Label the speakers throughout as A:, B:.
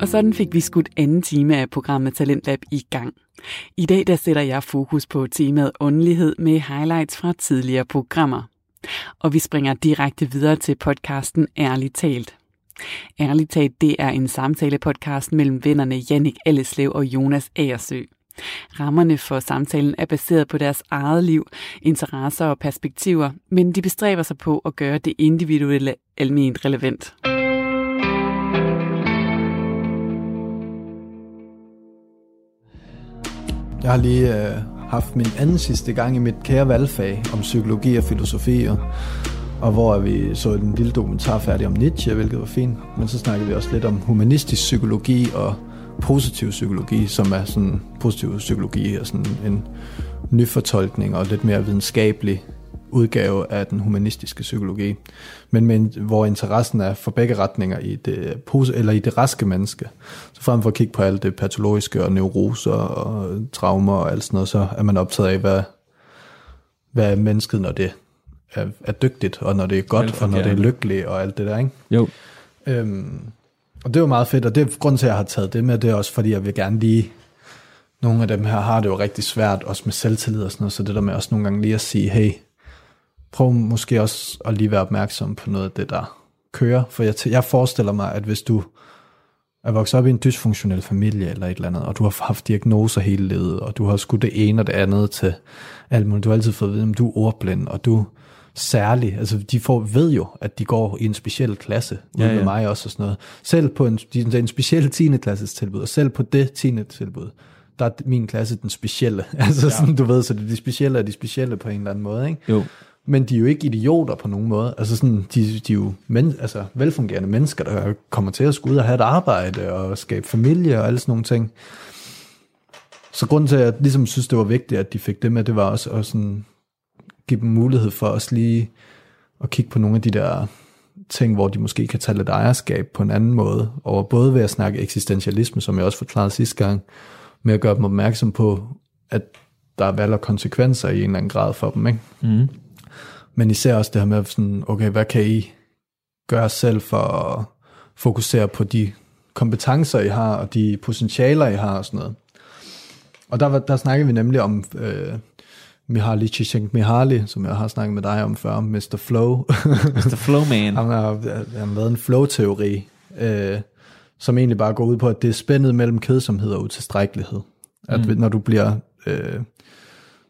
A: Og sådan fik vi skudt anden time af programmet Talentlab i gang. I dag der sætter jeg fokus på temaet åndelighed med highlights fra tidligere programmer. Og vi springer direkte videre til podcasten Ærligt talt. Ærligt talt, det er en samtale-podcast mellem vennerne Jannik Alleslev og Jonas Agersø. Rammerne for samtalen er baseret på deres eget liv, interesser og perspektiver, men de bestræber sig på at gøre det individuelle almindeligt relevant.
B: Jeg har lige øh, haft min anden sidste gang i mit kære valgfag om psykologi og filosofi, og, og hvor vi så en lille dokumentar færdig om Nietzsche, hvilket var fint. Men så snakkede vi også lidt om humanistisk psykologi og positiv psykologi, som er sådan positiv psykologi og sådan en nyfortolkning og lidt mere videnskabelig udgave af den humanistiske psykologi, men med, hvor interessen er for begge retninger i det, eller i det raske menneske. Så frem for at kigge på alt det patologiske og neuroser og traumer og alt sådan noget, så er man optaget af, hvad, hvad er mennesket, når det er, er dygtigt, og når det er godt, og når det er lykkeligt, og alt det der, ikke?
C: Jo.
B: Øhm, og det var meget fedt, og det er grund til, at jeg har taget det med, det er også, fordi jeg vil gerne lige, nogle af dem her har det jo rigtig svært, også med selvtillid og sådan noget, så det der med også nogle gange lige at sige, hey, prøv måske også at lige være opmærksom på noget af det, der kører. For jeg, jeg forestiller mig, at hvis du er vokset op i en dysfunktionel familie eller et eller andet, og du har haft diagnoser hele livet, og du har skudt det ene og det andet til alt muligt. Du har altid fået at vide, at du er ordblind, og du særlig, altså de får, ved jo, at de går i en speciel klasse, ja, ja. med mig også og sådan noget. Selv på en, de, en speciel 10. klasses tilbud, og selv på det 10. tilbud, der er min klasse den specielle. Altså ja. sådan, du ved, så det er de specielle er de specielle på en eller anden måde, ikke?
C: Jo
B: men de er jo ikke idioter på nogen måde. Altså sådan, de, de er jo men, altså, velfungerende mennesker, der kommer til at skulle ud og have et arbejde og skabe familie og alle sådan nogle ting. Så grunden til, at jeg ligesom synes, det var vigtigt, at de fik det med, det var også at sådan, give dem mulighed for os lige at kigge på nogle af de der ting, hvor de måske kan tage lidt ejerskab på en anden måde, og både ved at snakke eksistentialisme, som jeg også forklarede sidste gang, med at gøre dem opmærksom på, at der er valg og konsekvenser i en eller anden grad for dem. Ikke? Mm. Men især også det her med sådan, okay, hvad kan I gøre selv for at fokusere på de kompetencer, I har, og de potentialer, I har, og sådan noget. Og der, der snakker vi nemlig om øh, Mihaly Csikszentmihalyi, som jeg har snakket med dig om før, Mr. Flow.
C: Mr. Flowman.
B: han har, han har været en flow-teori, øh, som egentlig bare går ud på, at det er spændet mellem kedsomhed og utilstrækkelighed. At mm. når du bliver øh,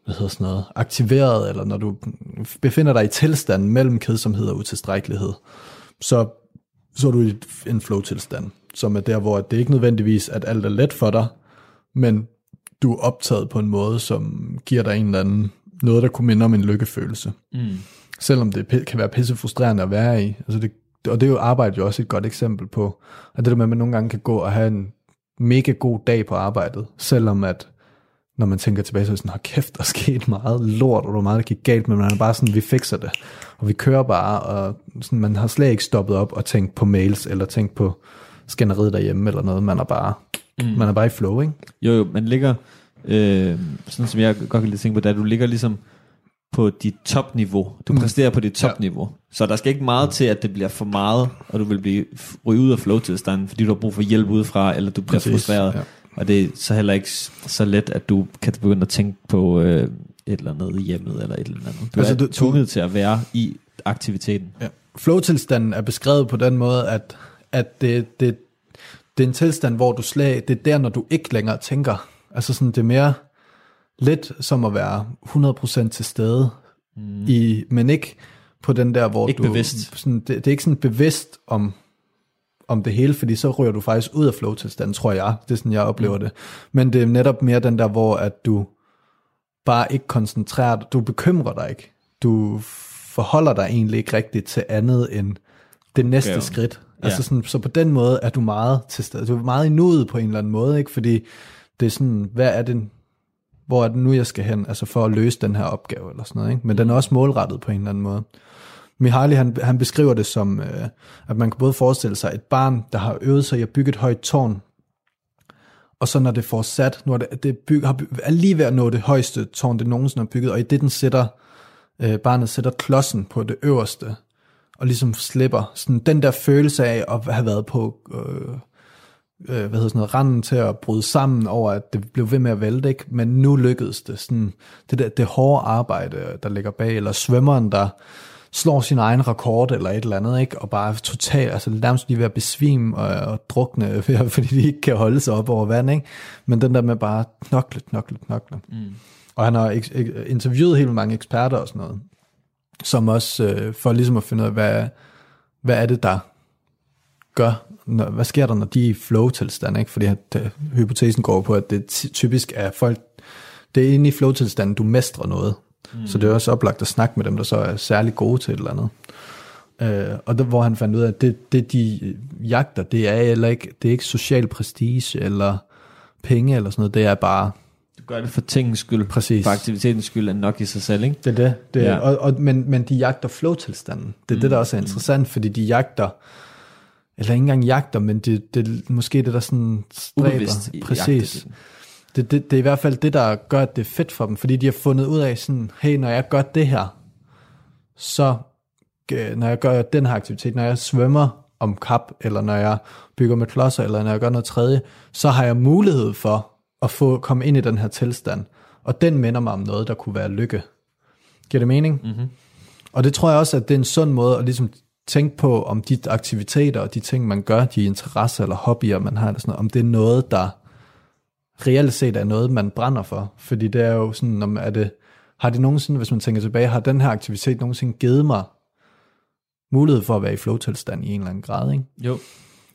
B: hvad hedder sådan noget, aktiveret, eller når du befinder dig i tilstand mellem kedsomhed og utilstrækkelighed, så, så er du i en flow-tilstand, som er der, hvor det ikke nødvendigvis, at alt er let for dig, men du er optaget på en måde, som giver dig en eller anden, noget, der kunne minde om en lykkefølelse. Mm. Selvom det kan være pisse frustrerende at være i. Altså det, og det er jo arbejde jo også et godt eksempel på, at det der med, at man nogle gange kan gå og have en mega god dag på arbejdet, selvom at når man tænker tilbage, så er det sådan, kæft, der er sket meget lort, og der var meget, der gik galt, men man er bare sådan, vi fikser det, og vi kører bare, og sådan, man har slet ikke stoppet op og tænkt på mails, eller tænkt på skænderiet derhjemme, eller noget, man er bare, mm. man er bare i flow, ikke?
C: Jo, jo, man ligger, øh, sådan som jeg godt kan lide tænke på, da du ligger ligesom på dit topniveau. Du mm. præsterer på dit topniveau. Ja. Så der skal ikke meget til, at det bliver for meget, og du vil blive ryge ud af flow-tilstanden, fordi du har brug for hjælp udefra, eller du bliver Præcis, frustreret. Ja. Og det er så heller ikke så let, at du kan begynde at tænke på øh, et eller andet i hjemmet, eller et eller andet. Du altså, er du, tvunget til at være i aktiviteten.
B: Ja. Flow-tilstanden er beskrevet på den måde, at, at det, det, det er en tilstand, hvor du slag, det er der, når du ikke længere tænker. Altså sådan, det er mere lidt som at være 100% til stede, mm. i, men ikke på den der, hvor
C: ikke
B: du...
C: Bevidst.
B: Sådan, det, det er ikke sådan bevidst om, om det hele, fordi så ryger du faktisk ud af flow-tilstanden, tror jeg. Det er sådan, jeg oplever mm. det. Men det er netop mere den der, hvor at du bare ikke koncentrerer dig, du bekymrer dig ikke. Du forholder dig egentlig ikke rigtigt til andet end det næste okay. skridt. Altså ja. sådan, så på den måde er du meget til stede. Du er meget i nuet på en eller anden måde, ikke? fordi det er sådan, hvad er det, hvor er det nu, jeg skal hen, altså for at løse den her opgave, eller sådan noget, ikke? men den er også målrettet på en eller anden måde. Mihaly, han, han beskriver det som, øh, at man kan både forestille sig et barn, der har øvet sig i at bygge et højt tårn, og så når det får sat, når det, det byg, har, er lige ved at nå det højeste tårn, det nogensinde har bygget, og i det den sætter, øh, barnet sætter klodsen på det øverste, og ligesom slipper sådan den der følelse af at have været på, øh, øh, hvad hedder sådan noget, randen til at bryde sammen over, at det blev ved med at vælte, ikke? men nu lykkedes det. Sådan, det, der, det hårde arbejde, der ligger bag, eller svømmeren, der slår sin egen rekord eller et eller andet, ikke? og bare totalt, altså nærmest lige ved at besvime og, og drukne, fordi de ikke kan holde sig op over vand, ikke? men den der med bare knokle, knokle, knokle. Mm. Og han har interviewet helt mange eksperter og sådan noget, som også øh, for ligesom at finde ud af, hvad, hvad er det, der gør, når, hvad sker der, når de er i flow-tilstand, ikke? Fordi at, øh, hypotesen går på, at det ty- typisk er folk, det er inde i flow-tilstanden, du mestrer noget. Mm. Så det er også oplagt at snakke med dem, der så er særlig gode til et eller andet. Øh, og der, hvor han fandt ud af, at det, det de jagter, det er, eller ikke, det er ikke social prestige eller penge eller sådan noget, det er bare,
C: Du gør det for tingens skyld.
B: Præcis.
C: For aktivitetens skyld er nok i sig selv, ikke?
B: Det er det. det
C: Ja.
B: og, og, men, men de jagter flow-tilstanden. Det er mm. det, der også er interessant, fordi de jagter, eller ikke engang jagter, men det, det er måske det, der sådan stræber.
C: Ubevidst
B: Præcis.
C: jagter
B: Det, det, det er i hvert fald det, der gør, at det er fedt for dem, fordi de har fundet ud af sådan, hey, når jeg gør det her, så øh, når jeg gør den her aktivitet, når jeg svømmer om kap, eller når jeg bygger med klodser, eller når jeg gør noget tredje, så har jeg mulighed for at få komme ind i den her tilstand. Og den minder mig om noget, der kunne være lykke. Giver det mening? Mm-hmm. Og det tror jeg også, at det er en sund måde at ligesom tænke på, om de aktiviteter og de ting, man gør, de interesser eller hobbyer, man har, eller sådan noget, om det er noget, der reelt set er noget, man brænder for. Fordi det er jo sådan, om er det, har det nogensinde, hvis man tænker tilbage, har den her aktivitet nogensinde givet mig mulighed for at være i flow-tilstand i en eller anden grad, ikke?
C: Jo.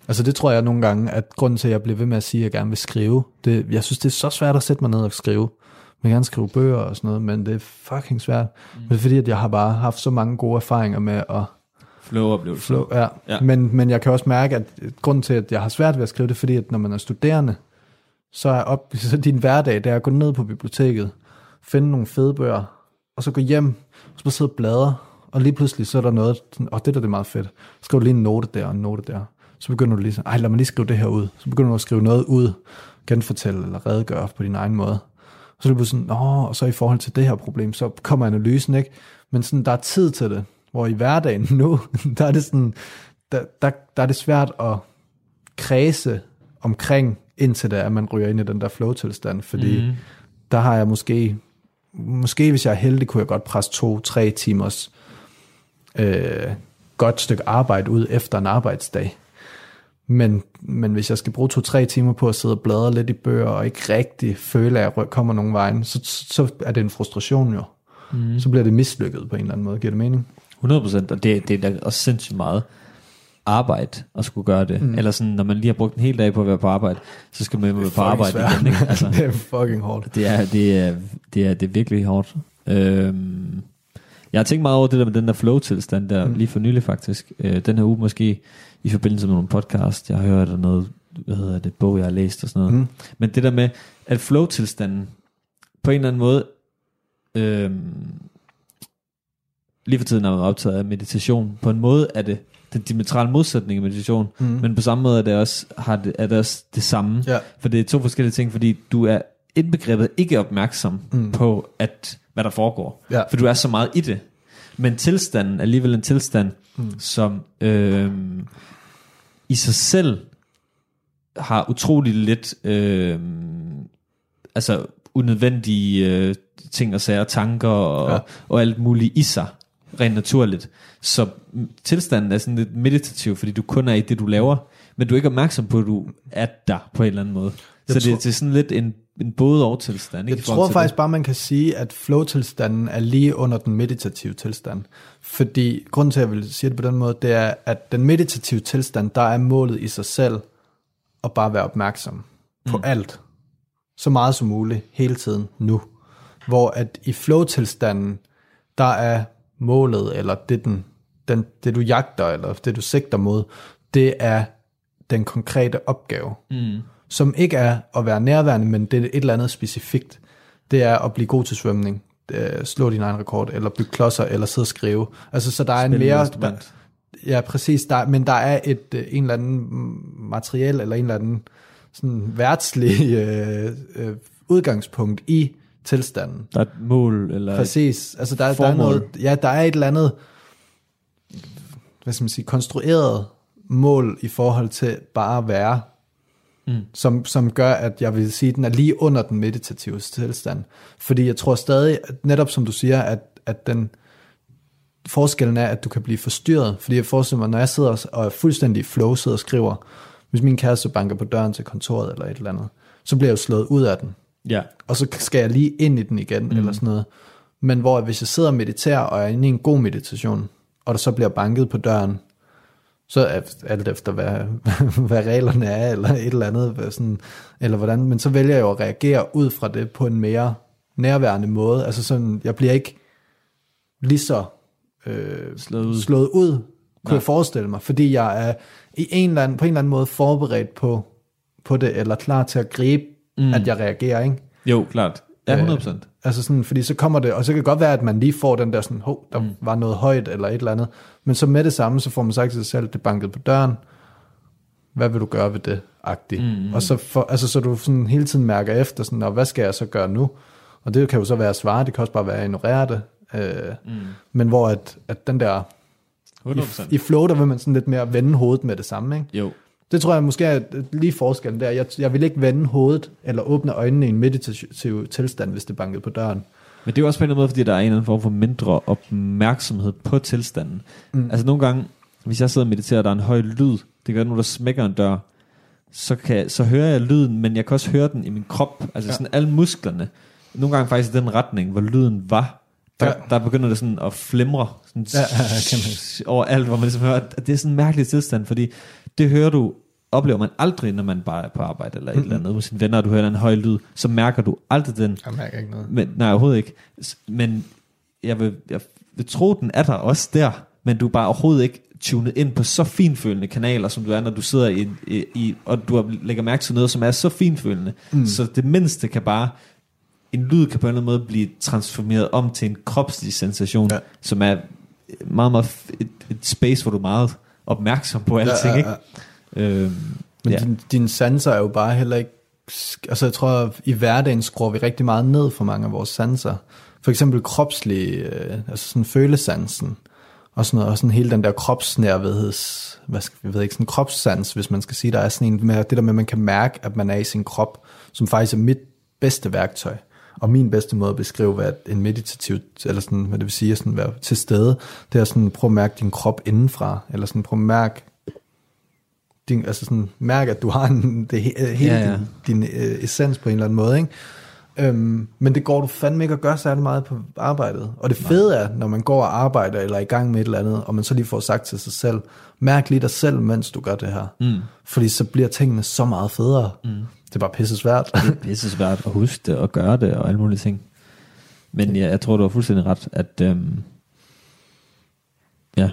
B: Altså det tror jeg nogle gange, at grunden til, at jeg bliver ved med at sige, at jeg gerne vil skrive, det, jeg synes, det er så svært at sætte mig ned og skrive. Jeg vil gerne skrive bøger og sådan noget, men det er fucking svært. Mm. Men det er fordi, at jeg har bare haft så mange gode erfaringer med at
C: Flow-oplevelse.
B: flow. Ja.
C: Ja.
B: ja. Men, men jeg kan også mærke, at grunden til, at jeg har svært ved at skrive det, er fordi, at når man er studerende, så er, op, så din hverdag, det er at gå ned på biblioteket, finde nogle fede bøger, og så gå hjem, og så bare sidde og bladre, og lige pludselig så er der noget, og det der det er meget fedt. Skriv lige en note der og en note der. Så begynder du lige sådan, ej lad mig lige skrive det her ud. Så begynder du at skrive noget ud, genfortælle eller redegøre på din egen måde. Og så er det bare sådan, åh, og så i forhold til det her problem, så kommer analysen, ikke? Men sådan, der er tid til det. Hvor i hverdagen nu, der er det sådan, der, der, der er det svært at kredse omkring, indtil er, at man ryger ind i den der flow-tilstand, fordi mm. der har jeg måske, måske hvis jeg er heldig, kunne jeg godt presse to-tre timers øh, godt stykke arbejde ud efter en arbejdsdag. Men, men hvis jeg skal bruge to-tre timer på at sidde og bladre lidt i bøger, og ikke rigtig føle, at jeg kommer nogen vejen, så, så er det en frustration jo. Mm. Så bliver det mislykket på en eller anden måde. Giver det mening?
C: 100%, og det, det er da også sindssygt meget arbejde at skulle gøre det. Mm. Eller sådan, når man lige har brugt en hel dag på at være på arbejde, så skal man jo være på arbejde
B: svært.
C: igen. Ikke? Altså,
B: det er fucking hårdt.
C: det, er, det, er, det, er, det er virkelig hårdt. Øhm, jeg har tænkt meget over det der med den der flow-tilstand der, mm. lige for nylig faktisk. Øh, den her uge måske i forbindelse med nogle podcast, jeg har hørt og noget, hvad hedder det, bog jeg har læst og sådan noget.
B: Mm.
C: Men det der med, at flow-tilstanden på en eller anden måde, øhm, lige for tiden er man optaget af meditation. På en måde er det den diametrale modsætning af meditation, mm. men på samme måde er det også, har det, er det også det samme.
B: Ja.
C: For det er to forskellige ting, fordi du er indbegrebet ikke opmærksom
B: Mm.
C: på, at hvad der foregår.
B: Ja.
C: For du er så meget i det. Men tilstanden er alligevel en tilstand, mm. som øh, i sig selv har utrolig lidt øh, altså unødvendige øh, ting og sager, tanker og,
B: ja.
C: og alt muligt i sig, rent naturligt. Så tilstanden er sådan lidt meditativ, fordi du kun er i det, du laver, men du er ikke opmærksom på, at du er der på en eller anden måde.
B: Jeg
C: så det,
B: tror-
C: det er sådan lidt en, en både og tilstand. Ikke,
B: Jeg tror faktisk
C: det.
B: bare, man kan sige, at flow-tilstanden er lige under den meditative tilstand. Fordi grunden til, at jeg vil sige det på den måde, det er, at den meditative tilstand, der er målet i sig selv at bare være opmærksom på mm. alt. Så meget som muligt, hele tiden, nu. Hvor at i flow-tilstanden, der er målet, eller det, den, den, det du jagter, eller det du sigter mod, det er den konkrete opgave. Mm. Som ikke er at være nærværende, men det er et eller andet specifikt. Det er at blive god til svømning, øh, slå din egen rekord, eller bygge klodser, eller sidde og skrive. Altså, så der er en
C: Spille et
B: mere...
C: instrument.
B: Ja, præcis. Der, men der er et øh, en eller anden materiel, eller en eller anden sådan værtslig øh, øh, udgangspunkt i tilstanden.
C: Der er et mål, eller
B: Præcis. Altså der, der er
C: formål.
B: noget, ja, der er et eller andet, hvad skal man sige, konstrueret mål i forhold til bare at være mm. som, som gør, at jeg vil sige, at den er lige under den meditative tilstand. Fordi jeg tror stadig, at netop som du siger, at, at den forskellen er, at du kan blive forstyrret. Fordi jeg forestiller mig, når jeg sidder og er fuldstændig flow, sidder og skriver, hvis min kæreste banker på døren til kontoret eller et eller andet, så bliver jeg jo slået ud af den.
C: Ja.
B: Og så skal jeg lige ind i den igen, mm. eller sådan noget. Men hvor hvis jeg sidder og mediterer, og er inde i en god meditation, og der så bliver banket på døren, så alt efter, hvad, hvad reglerne er, eller et eller andet, sådan, eller hvordan, men så vælger jeg jo at reagere ud fra det på en mere nærværende måde. Altså sådan, jeg bliver ikke lige så øh,
C: Slået ud.
B: slået ud kunne
C: Nej.
B: jeg forestille mig, fordi jeg er i en eller anden, på en eller anden måde forberedt på, på det, eller klar til at gribe, mm. at jeg reagerer, ikke?
C: Jo, klart. Ja, 100%. Øh.
B: Altså sådan, fordi så kommer det, og så kan det godt være, at man lige får den der sådan, hov, der mm. var noget højt, eller et eller andet, men så med det samme, så får man sagt til sig selv, det bankede på døren, hvad vil du gøre ved det, agtigt. Mm. Og så, for, altså, så du sådan hele tiden mærker efter, sådan, og hvad skal jeg så gøre nu? Og det kan jo så være at svare, det kan også bare være at ignorere det, øh, mm. men hvor at, at den der, i,
C: 100%.
B: i flow, der vil man sådan lidt mere vende hovedet med det samme, ikke?
C: Jo.
B: Det tror jeg måske er lige forskellen der. Jeg, jeg vil ikke vende hovedet eller åbne øjnene i en meditativ tilstand, hvis det bankede på døren.
C: Men det er jo også på en eller anden måde, fordi der er en eller anden form for mindre opmærksomhed på tilstanden. Mm. Altså nogle gange, hvis jeg sidder og mediterer, og der er en høj lyd, det gør, når der smækker en dør, så, kan, så hører jeg lyden, men jeg kan også høre den i min krop, altså ja. sådan alle musklerne. Nogle gange faktisk i den retning, hvor lyden var, der,
B: Ja.
C: der begynder det sådan at flimre sådan
B: Ja, ja, ja, kan
C: over alt, hvor man ligesom hører, at det er sådan en mærkelig tilstand, fordi det hører du, oplever man aldrig, når man bare er på arbejde eller et eller andet, hos sine venner, og du hører en høj lyd, så mærker du aldrig den
B: Jeg mærker ikke noget.
C: men, nej, overhovedet ikke. Men jeg vil, jeg vil tro, den er der også der, men du er bare overhovedet ikke tunet ind på så finfølende kanaler, som du er, når du sidder i, i, i og du lægger mærke til noget, som er så finfølende. Mm. Så det mindste kan bare, en lyd kan på en eller anden måde blive transformeret om til en kropslig sensation,
B: Ja.
C: som er meget, meget et, et space, hvor du meget opmærksom på alting,
B: ja,
C: ikke?
B: ja.
C: Øhm,
B: Men
C: ja.
B: ja. din, dine sanser er jo bare heller ikke... Altså jeg tror, at i hverdagen skruer vi rigtig meget ned for mange af vores sanser. For eksempel kropslig, øh, altså sådan følesansen. Og sådan noget, og sådan hele den der kropsnærvedheds, hvad skal jeg ved ikke, sådan kropssans, hvis man skal sige, der er sådan en med det der med, at man kan mærke, at man er i sin krop, som faktisk er mit bedste værktøj. Og min bedste måde at beskrive, hvad en meditativ, eller sådan, hvad det vil sige, at sådan være til stede, det er sådan, prøv at mærke din krop indenfra, eller sådan, prøv at mærke din, altså sådan, mærke, at du har en, det, he- hele
C: Ja,
B: ja, din, din øh, essens på en eller anden måde, ikke? Øhm, men det går du fandme ikke at gøre særlig meget på arbejdet. Og det fede er, når man går og arbejder, eller er i gang med et eller andet, og man så lige får sagt til sig selv, mærk lige dig selv, mens du gør det her. Mm. Fordi så bliver tingene så meget federe. Mm. Det er bare pisse svært.
C: det er pisse svært at huske det og gøre det og alle mulige ting. Men ja, jeg tror, du har fuldstændig ret, at øhm, ja,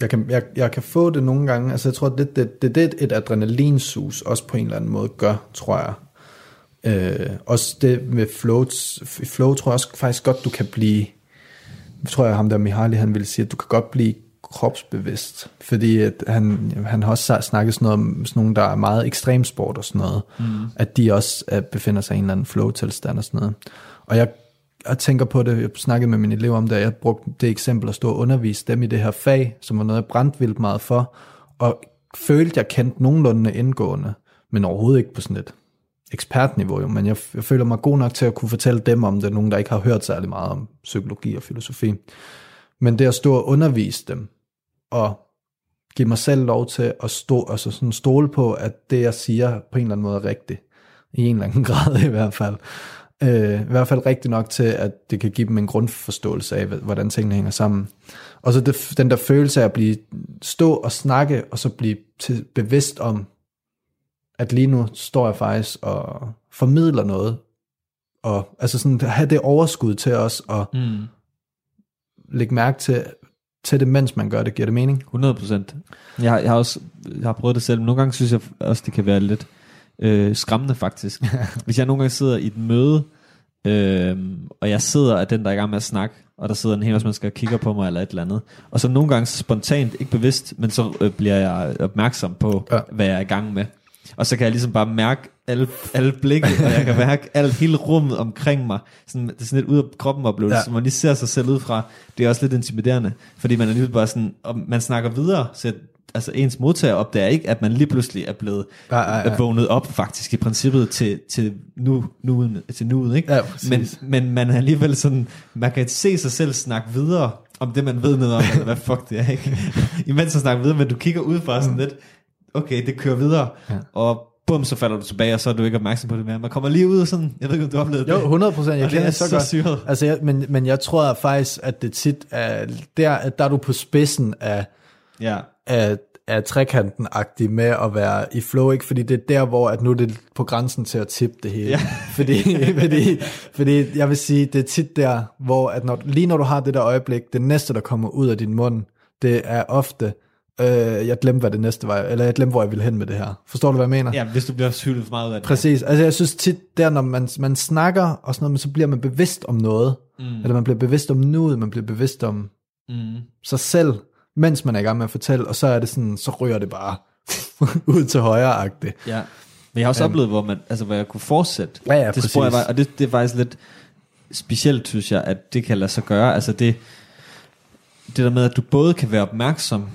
B: Jeg kan, jeg, jeg kan få det nogle gange, altså jeg tror, det det, det, det et adrenalinsus også på en eller anden måde gør, tror jeg. Øh, også det med flow, i flow tror jeg også faktisk godt, du kan blive, jeg tror jeg ham der Mihaly, han ville sige, at du kan godt blive kropsbevidst, fordi at han, han har også snakket sådan noget om sådan nogle, der er meget ekstremsport og sådan noget, mm. at de også er, befinder sig i en eller anden flow-tilstand og sådan noget. Og jeg, jeg tænker på det, jeg snakkede med mine elever om det, jeg brugte det eksempel at stå og undervise dem i det her fag, som var noget, jeg brændte vildt meget for, og følte, jeg kendte nogenlunde indgående, men overhovedet ikke på sådan et ekspertniveau, jo, men jeg, jeg føler mig god nok til at kunne fortælle dem om det, nogen der ikke har hørt særlig meget om psykologi og filosofi. Men det at stå og undervise dem, og give mig selv lov til at stå, altså sådan stole på, at det jeg siger på en eller anden måde er rigtigt. I en eller anden grad i hvert fald. Øh, I hvert fald rigtigt nok til, at det kan give dem en grundforståelse af, hvordan tingene hænger sammen. Og så det, den der følelse af at blive stå og snakke, og så blive til, bevidst om, at lige nu står jeg faktisk og formidler noget, og altså sådan have det overskud til os, og
C: mm,
B: lægge mærke til, til det, mens man gør det. Giver det mening?
C: 100 procent. Jeg, har- jeg har også jeg har prøvet det selv, men nogle gange synes jeg også, det kan være lidt øh, skræmmende faktisk. Hvis jeg nogle gange sidder i et møde, øh, og jeg sidder af den, der er i gang med at snakke, og der sidder en hel masse mennesker og kigger på mig eller et eller andet, og så nogle gange spontant, ikke bevidst, men så øh, bliver jeg opmærksom på,
B: Ja.
C: ja. hvad jeg er i gang med. Og så kan jeg ligesom bare mærke alle, alle blikke, og jeg kan mærke alt, hele rummet omkring mig. Sådan, det er sådan lidt ud af kroppen oplevelse,
B: Ja.
C: så man lige ser sig selv ud fra. Det er også lidt intimiderende, fordi man er lige bare sådan, og man snakker videre, så altså ens modtager opdager ikke, at man lige pludselig er blevet
B: Ja, ja, ja.
C: vågnet op faktisk i princippet til, til, nu, nu, til nuet, ikke?
B: Ja, præcis.
C: men, men man er alligevel sådan, man kan se sig selv snakke videre om det, man ved noget om, eller hvad fuck det er, ikke? Imens man snakker videre, men du kigger ud fra sådan lidt, okay, det kører videre,
B: Ja.
C: og bum, så falder du tilbage, og så er du ikke opmærksom på det mere. Man kommer lige ud og sådan, jeg ved ikke, om du oplevede
B: Jo,
C: det.
B: 100 procent. Jeg kender
C: er
B: det så,
C: så
B: godt.
C: syret.
B: Altså, jeg, men, men jeg tror faktisk, at det tit er, der, at der er du på spidsen af,
C: Ja,
B: af, af trekanten-agtig med at være i flow, ikke? Fordi det er der, hvor at nu er det på grænsen til at tippe det hele.
C: Ja.
B: Fordi, fordi, fordi jeg vil sige, det er tit der, hvor at når, lige når du har det der øjeblik, det næste, der kommer ud af din mund, det er ofte, øh, jeg glemte, hvad det næste var, eller jeg glemte, hvor jeg ville hen med det her. Forstår du, hvad jeg mener?
C: ja hvis du bliver hyldet for meget ud af det.
B: Præcis. Altså jeg synes tit, der når man, man snakker og sådan noget, men så bliver man bevidst om noget. Mm. Eller man bliver bevidst om nuet, man bliver bevidst om
C: Mm.
B: sig selv, mens man er i gang med at fortælle, og så er det sådan, så ryger det bare ud til højre-agtigt.
C: Ja. Men jeg har også oplevet, hvor, man, altså, hvor jeg kunne fortsætte.
B: Ja, ja,
C: det spor, jeg
B: præcis.
C: var, og det, det er faktisk lidt specielt, synes jeg, at det kan lade sig gøre. Altså det, det der med, at du både kan være opmærksom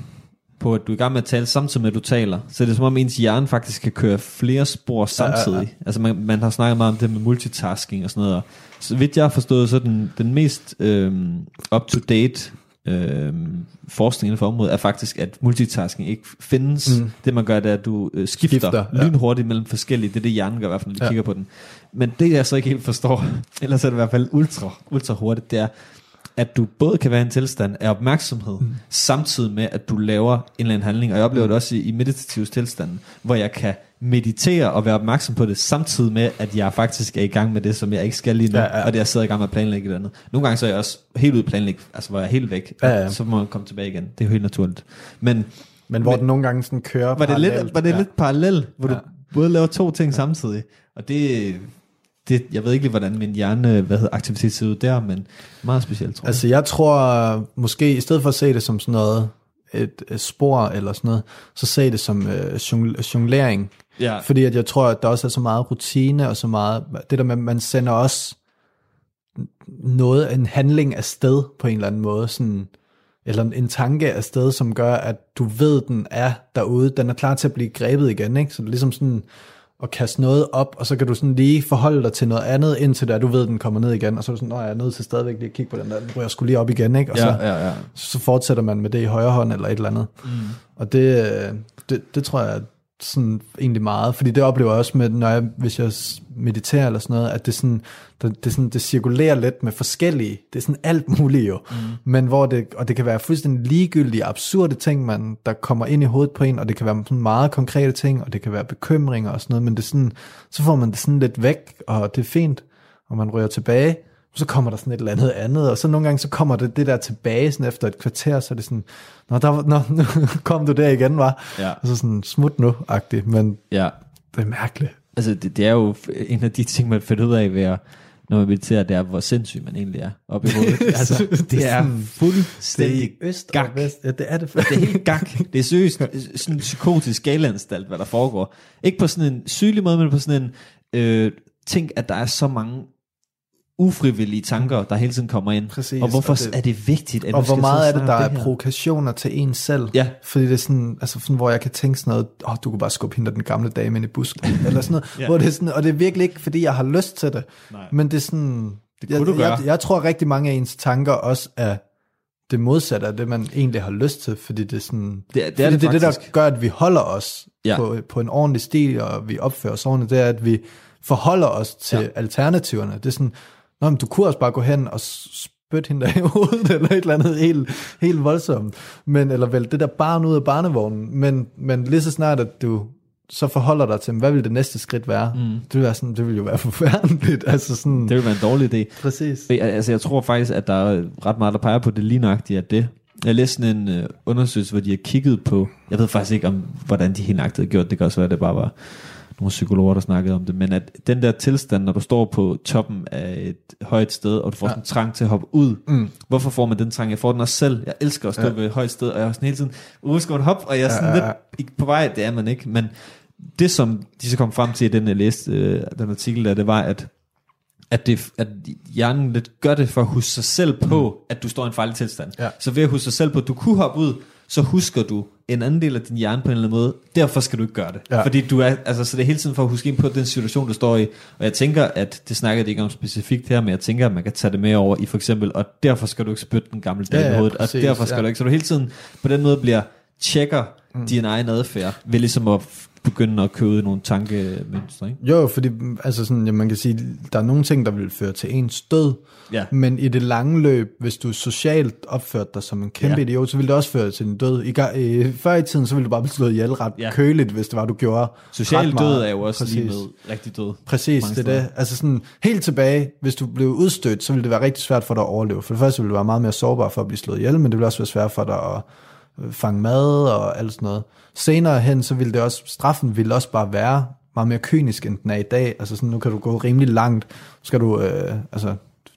C: på, at du er i gang med at tale, samtidig med, at du taler. Så det er som om, ens hjerne faktisk kan køre flere spor samtidig. Ja, ja, ja. Altså man, man har snakket meget om det med multitasking og sådan noget. Og så vidt jeg har forstået, så er den, den mest øhm, up-to-date øhm, forskning inden for området, er faktisk, at multitasking ikke findes.
B: Mm.
C: Det man gør, det er, at du øh, skifter,
B: Skifter, ja.
C: lynhurtigt mellem forskellige. Det er det, hjernen gør i hvert fald, når
B: Ja.
C: ja. kigger på den. Men det, jeg så ikke helt forstår, ellers er det i hvert fald ultra, ultra hurtigt, det er, at du både kan være i en tilstand af opmærksomhed, mm. samtidig med, at du laver en eller anden handling. Og jeg oplever mm. det også i, i meditativ tilstand, hvor jeg kan meditere og være opmærksom på det, samtidig med, at jeg faktisk er i gang med det, som jeg ikke skal lige nu,
B: Ja,
C: ja,
B: ja.
C: ja. og det jeg sidder i gang med at planlægge et andet. Nogle gange så er jeg også helt ude planlægge, altså hvor jeg er helt væk,
B: Ja, ja.
C: så må man komme tilbage igen. Det er jo helt naturligt. Men
B: Men hvor
C: Men-
B: den nogle gange sådan kører
C: var det, lidt,
B: parallelt.
C: var det
B: Ja.
C: lidt parallelt, hvor
B: Ja.
C: du både laver to ting samtidig, og det, det, jeg ved ikke lige, hvordan min hjerne, hvad hedder, aktivitet ser ud der, men meget specielt, tror jeg.
B: Altså jeg tror måske, i stedet for at se det som sådan noget, et, et spor eller sådan noget, så se det som øh, jongl- jonglering.
C: ja.
B: Fordi at jeg tror, at der også er så meget rutine og så meget, det der med, man sender også noget, en handling afsted på en eller anden måde, sådan, eller en- tanke afsted, som gør, at du ved, den er derude, den er klar til at blive grebet igen, ikke? Så det er ligesom sådan at kaste noget op, og så kan du sådan lige forholde dig til noget andet, indtil der du ved, den kommer ned igen, og så er du sådan, nå, jeg er nødt til stadigvæk lige at kigge på den der, den ryger sgu lige op igen, ikke? Og så,
C: Ja, ja, ja.
B: så fortsætter man med det i højre hånd eller et eller andet. Mm. Og det, øh, det, det tror jeg sådan egentlig meget, fordi det oplever jeg også med, når jeg, hvis jeg mediterer eller sådan noget, at det sådan, det, det, sådan, det cirkulerer lidt med forskellige, det er sådan alt muligt jo, mm. men hvor det, og det kan være fuldstændig ligegyldige, absurde ting, man, der kommer ind i hovedet på en, og det kan være sådan meget konkrete ting, og det kan være bekymringer og sådan noget, men det er sådan, så får man det sådan lidt væk, og det er fint, og man ryger tilbage, så kommer der sådan et eller andet andet, og så nogle gange så kommer det, det der tilbage sådan efter et kvarter, så er det sådan, nå, der, nå nu kom du der igen, var.
C: Ja.
B: Og så sådan, smut nu-agtigt, men
C: ja.
B: det er mærkeligt.
C: Altså, det, det er jo en af de ting, man finder ud af ved at, når man mediterer, det er, hvor sindssyg man egentlig er op i hovedet. altså, det er fuldstændig
B: øst
C: gak.
B: og vest. Ja, det er det.
C: Det er helt gak. Det er seriøst sådan en psykotisk skalaanstalt, hvad der foregår. Ikke på sådan en sygelig måde, men på sådan en øh, ting, at der er så mange ufrivillige tanker, der hele tiden kommer ind.
B: Præcis,
C: og hvorfor
B: og det-
C: er det vigtigt, at
B: og hvor meget er det, der
C: snakke
B: er provokationer til en selv?
C: Ja.
B: Fordi det er sådan, altså sådan, hvor jeg kan tænke sådan noget, åh, oh, du kunne bare skubbe hende den gamle dame ind i busken, eller sådan noget,
C: Ja.
B: hvor det er sådan, og det er virkelig ikke, fordi jeg har lyst til det,
C: Nej.
B: men det er sådan,
C: Det
B: jeg,
C: kunne du gøre.
B: Jeg, jeg tror rigtig mange af ens tanker også er det modsatte af det, man egentlig har lyst til, fordi det er sådan,
C: Det er- det er det
B: det, er det, der gør, at vi holder os
C: Ja.
B: på, på en ordentlig stil, og vi opfører os ordentligt, det er, at vi forholder os til
C: ja.
B: alternativerne. Det er sådan, Nå, men du kunne også bare gå hen og spytte hende der i hovedet, eller et eller andet helt, helt voldsomt. Men, eller vel det der barn ud af barnevognen. Men, men lige så snart, at du så forholder dig til, hvad vil det næste skridt være? Mm. Det, vil være sådan, det vil jo være forfærdeligt. Altså sådan,
C: Det vil være en dårlig idé.
B: præcis.
C: Altså, jeg tror faktisk, at der er ret meget, der peger på det lige nøjagtigt, at det. Jeg læste sådan en øh, undersøgelse, hvor de har kigget på, jeg ved faktisk ikke om, hvordan de helt nøjagtigt har gjort, det kan også være, at det bare var nogle psykologer, der snakkede om det, men at den der tilstand, når du står på toppen af et højt sted, og du får
B: Ja.
C: sådan en trang til at hoppe ud,
B: Mm.
C: hvorfor får man den trang? Jeg får den også selv. Jeg elsker at stå
B: Ja.
C: ved et højt sted, og jeg er sådan hele tiden, uh, skal man hoppe? Og jeg er sådan
B: Ja,
C: ja,
B: ja,
C: lidt på vej, det er man ikke, men det som de så kom frem til i den, jeg læste, øh, den artikel der, det var, at at, det, at hjernen lidt gør det for at huske sig selv på, mm. at du står i en farlig tilstand.
B: Ja.
C: Så ved at huske sig selv på, at du kunne hoppe ud, så husker du en anden del af din hjerne på en eller anden måde. Derfor skal du ikke gøre det.
B: Ja.
C: Fordi du er, altså, så det er hele tiden for at huske ind på den situation, du står i. Og jeg tænker, at det snakker det ikke om specifikt her, men jeg tænker, at man kan tage det med over i for eksempel, og derfor skal du ikke spytte den gamle dame
B: Ja,
C: i
B: ja,
C: hovedet,
B: præcis,
C: og derfor skal
B: ja.
C: du ikke. Så du hele tiden på den måde bliver tjekker mm. din egen adfærd, ved ligesom at begynde at købe nogle tankemønstre. Ikke?
B: Jo, fordi altså sådan, ja, man kan sige, der er nogle ting, der vil føre til ens død,
C: Ja.
B: men i det lange løb, hvis du socialt opførte dig som en kæmpe
C: Ja.
B: idiot, så vil det også føre til din død. I, øh, før i tiden, så ville du bare blive slået ihjel ret
C: Ja.
B: køligt, hvis det var, du gjorde
C: Social død er jo også Præcis. lige med rigtig død.
B: Præcis, det er det. Altså sådan, helt tilbage, hvis du blev udstødt, så ville det være rigtig svært for dig at overleve. For det første ville du være meget mere sårbar for at blive slået ihjel, men det ville også være svært for dig at fange mad og alt sådan noget. Senere hen, så ville det også, straffen ville også bare være meget mere kynisk, end den er i dag. Altså sådan, nu kan du gå rimelig langt. Nu skal du, øh, altså,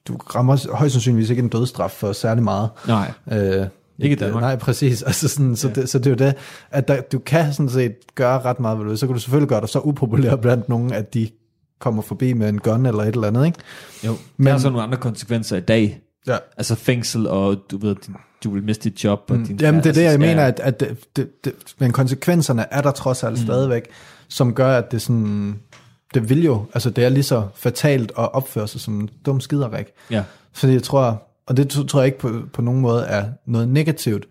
B: du rammer højst sandsynligvis ikke en dødsstraf for særlig meget.
C: Nej.
B: Øh,
C: Ikke i Danmark.
B: Nej, præcis. Altså sådan, så,
C: Ja.
B: det, så det er jo det, at der, du kan sådan set gøre ret meget ved det. Så kan du selvfølgelig gøre dig så upopulær blandt nogen, at de kommer forbi med en gun eller et eller andet, ikke?
C: Jo, men,
B: Men-
C: der er så nogle andre konsekvenser i dag.
B: Ja.
C: Altså fængsel, og du ved, din- du vil miste dit job. Og din,
B: Mm. Jamen, det er det, jeg mener, at, at det, det, det, men konsekvenserne er der trods alt mm. stadigvæk, som gør, at det sådan, det vil jo, altså det er lige så fatalt at opføre sig som en dum skiderik.
C: Ja.
B: Fordi jeg tror, og det tror jeg ikke på, på nogen måde er noget negativt,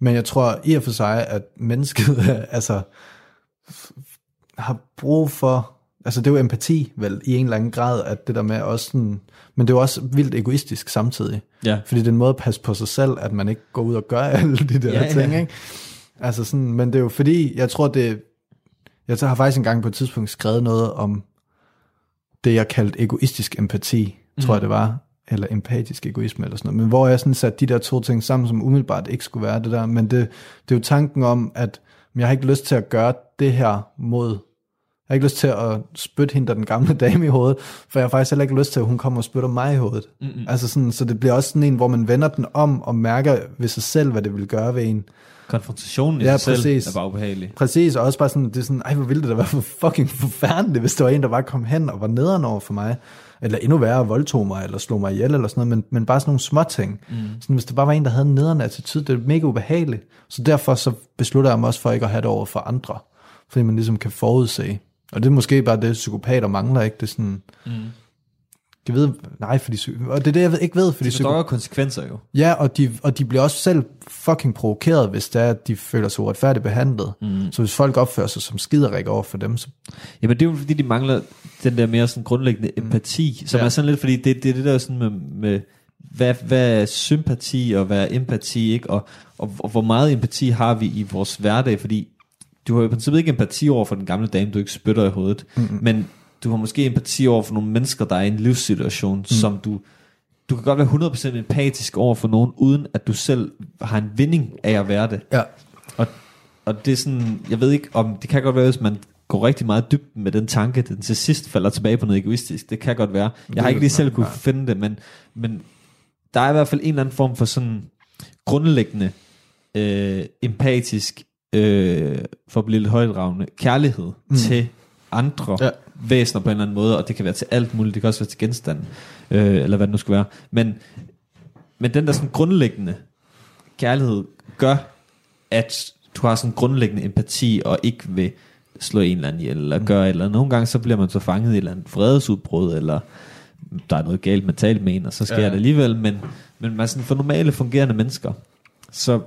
B: men jeg tror i og for sig, at mennesket altså har brug for, altså det er jo empati vel i en eller anden grad, at det der med også sådan, men det er jo også vildt egoistisk samtidig.
C: Ja.
B: Fordi det er en måde at passe på sig selv, at man ikke går ud og gør alle de der
C: Ja,
B: ting,
C: ja.
B: ikke? Altså sådan, men det er jo fordi, jeg tror det, jeg har faktisk engang på et tidspunkt skrevet noget om det, jeg kaldte egoistisk empati, mm. tror jeg det var, eller empatisk egoisme eller sådan noget, men hvor jeg sådan satte de der to ting sammen, som umiddelbart ikke skulle være det der, men det, det er jo tanken om, at jeg har ikke lyst til at gøre det her mod, har ikke lyst til at spytte hende den gamle dame i hovedet, for jeg har faktisk heller ikke lyst til, at hun kommer og spytter mig i hovedet. Mm-hmm. Altså sådan, så det bliver også sådan en, hvor man vender den om og mærker ved sig selv, hvad det vil gøre ved en.
C: Konfrontationen i
B: Ja,
C: sig
B: præcis.
C: selv er bare ubehagelig.
B: Præcis, og også bare sådan, det er sådan, ej, hvor ville det da være for fucking forfærdeligt, hvis der var en, der bare kom hen og var nederen over for mig, eller endnu værre, voldtog mig, eller slog mig ihjel, eller sådan noget, men, men bare sådan nogle små ting. Mm. Sådan, hvis det bare var en, der havde en nederen attitude, det er mega ubehageligt. Så derfor så beslutter jeg mig også for ikke at have det over for andre, fordi man ligesom kan forudse. Og det er måske bare det, psykopater mangler, ikke? Det er sådan, mm. jeg ved, nej, fordi, og det er det, jeg ved- ikke ved, fordi
C: Det forstår konsekvenser jo.
B: Ja, og de, og de bliver også selv fucking provokeret, hvis det er, at de føler sig uretfærdigt behandlet. Mm. Så hvis folk opfører sig som skiderik over for dem, så
C: Jamen det er jo fordi, de mangler den der mere sådan grundlæggende empati, som
B: Ja.
C: er sådan lidt, fordi det, det er det der sådan med, med hvad, hvad er sympati og hvad er empati, ikke? Og, og, og hvor meget empati har vi i vores hverdag, fordi du har jo i princippet ikke empati over for den gamle dame, du ikke spytter i hovedet, mm-hmm. men du har måske empati over for nogle mennesker, der er i en livssituation, mm. som du, du kan godt være 100% empatisk over for nogen, uden at du selv har en vinding af at være det.
B: ja.
C: Og, og det er sådan, jeg ved ikke om, det kan godt være, hvis man går rigtig meget dybt med den tanke, at den til sidst falder tilbage på noget egoistisk. Det kan godt være. Jeg har ikke lige selv kunne finde det, men, men der er i hvert fald en eller anden form for sådan grundlæggende øh, empatisk, øh, for at blive lidt højdragende, kærlighed mm. til andre ja. Væsener på en eller anden måde, og det kan være til alt muligt, det kan også være til genstanden, øh, eller hvad det nu skal være. Men, men den der sådan grundlæggende kærlighed gør, at du har sådan grundlæggende empati, og ikke vil slå en eller anden ihjel, eller gøre et eller andet. Nogle gange så bliver man så fanget i et eller andet fredesudbrud, eller der er noget galt mentalt med en, og så sker ja.
B: Ja.
C: det alligevel, men, men man sådan for normale fungerende mennesker, så,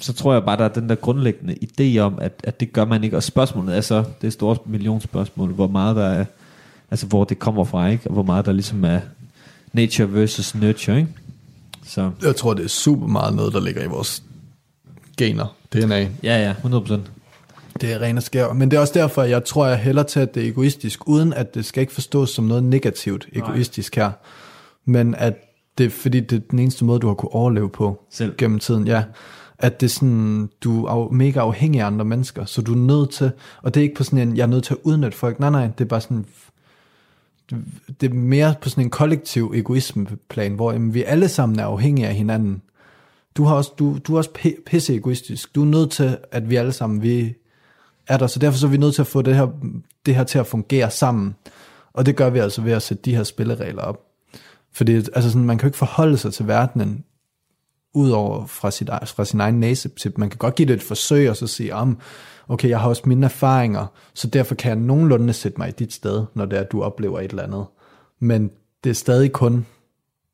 C: så tror jeg bare, der er den der grundlæggende idé om, at, at det gør man ikke, og spørgsmålet er så, det er et stort millionspørgsmål, hvor meget der er, altså hvor det kommer fra, ikke? og hvor meget der ligesom er nature versus nurture, ikke? Så
B: Jeg tror, det er super meget noget, der ligger i vores gener, DNA.
C: ja, ja, 100%.
B: Det er ren og skær. Men det er også derfor, jeg tror, jeg hælder til, at det er egoistisk, uden at det skal ikke forstås som noget negativt egoistisk her. Men at det er, fordi det er den eneste måde, du har kunne overleve på
C: Selv.
B: gennem tiden. Ja. At det er sådan, du er mega afhængig af andre mennesker, så du er nødt til, og det er ikke på sådan en, jeg er nødt til at udnytte folk. Nej, nej, det er bare sådan, det er mere på sådan en kollektiv egoismeplan, hvor jamen, vi alle sammen er afhængige af hinanden. Du, har også, du, du er også pisse egoistisk. Du er nødt til, at vi alle sammen, vi er der, så derfor så er vi nødt til at få det her, det her til at fungere sammen. Og det gør vi altså ved at sætte de her spilleregler op. Fordi altså sådan, man kan jo ikke forholde sig til verdenen udover fra, sit, fra sin egen næse. Man kan godt give det et forsøg og så sige, om okay, jeg har også mine erfaringer, så derfor kan jeg nogenlunde sætte mig i dit sted, når det er, at du oplever et eller andet. Men det er stadig kun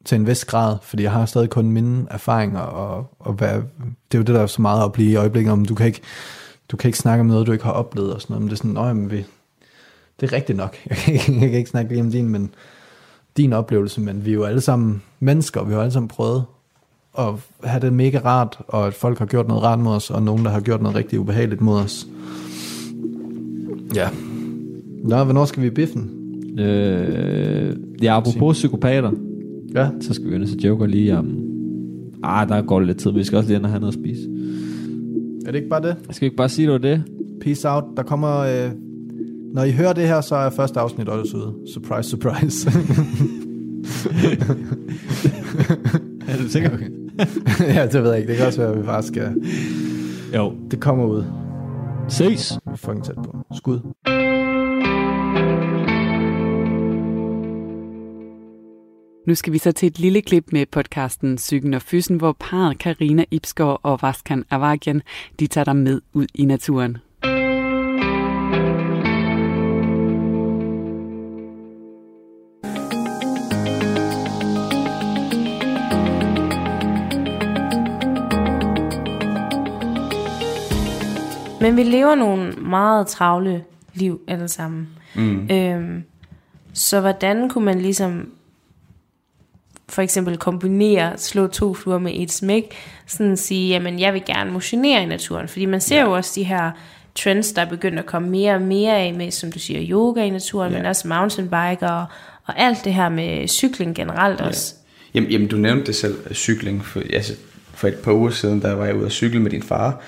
B: til en vis grad, fordi jeg har stadig kun mine erfaringer, og, og hvad, det er jo det, der er så meget at blive i øjeblikket om, du kan ikke, du kan ikke snakke om noget, du ikke har oplevet og sådan noget, men det er sådan, nej, men vi, det er rigtigt nok, jeg kan, ikke, jeg kan ikke snakke lige om din, men din oplevelse, men vi er jo alle sammen mennesker, vi har alle sammen prøvet at have det mega rart, og at folk har gjort noget rart mod os, og nogen, der har gjort noget rigtig ubehageligt mod os. Ja. Nå, hvornår skal vi i biffen?
C: Øh, ja, apropos psykopater,
B: Ja.
C: så skal vi jo til Joker lige om... Ah, der går lidt tid, vi skal også lige ind og have noget at spise.
B: Er det ikke bare det?
C: Skal vi ikke bare sige, det var det?
B: Peace out. Der kommer... Øh, når I hører det her, så er første afsnit også ude. Surprise, surprise.
C: Er du sikker?
B: Okay. ja, det ved jeg ikke. Det kan også være, at vi faktisk skal...
C: Jo.
B: Det kommer ud.
C: Ses!
B: Vi er fucking tæt på. Skud.
A: Nu skal vi så til et lille klip med podcasten Psyken og Fysen, hvor parret Karina Ibsgaard og Vaskan Avagian, de tager dig med ud i naturen.
D: Men vi lever nogle meget travle liv alle sammen. Mm. Øhm, så hvordan kunne man ligesom for eksempel kombinere, slå to fluer med et smæk, sådan sige, jamen jeg vil gerne motionere i naturen, fordi man ser ja. jo også de her trends, der er begyndt at komme mere og mere af med, som du siger, yoga i naturen, ja. men også mountainbiker og, og alt det her med cykling generelt ja. også.
E: Jamen, jamen, du nævnte det selv, cykling. For, altså, for et par uger siden, der var jeg ude at cykle med din far.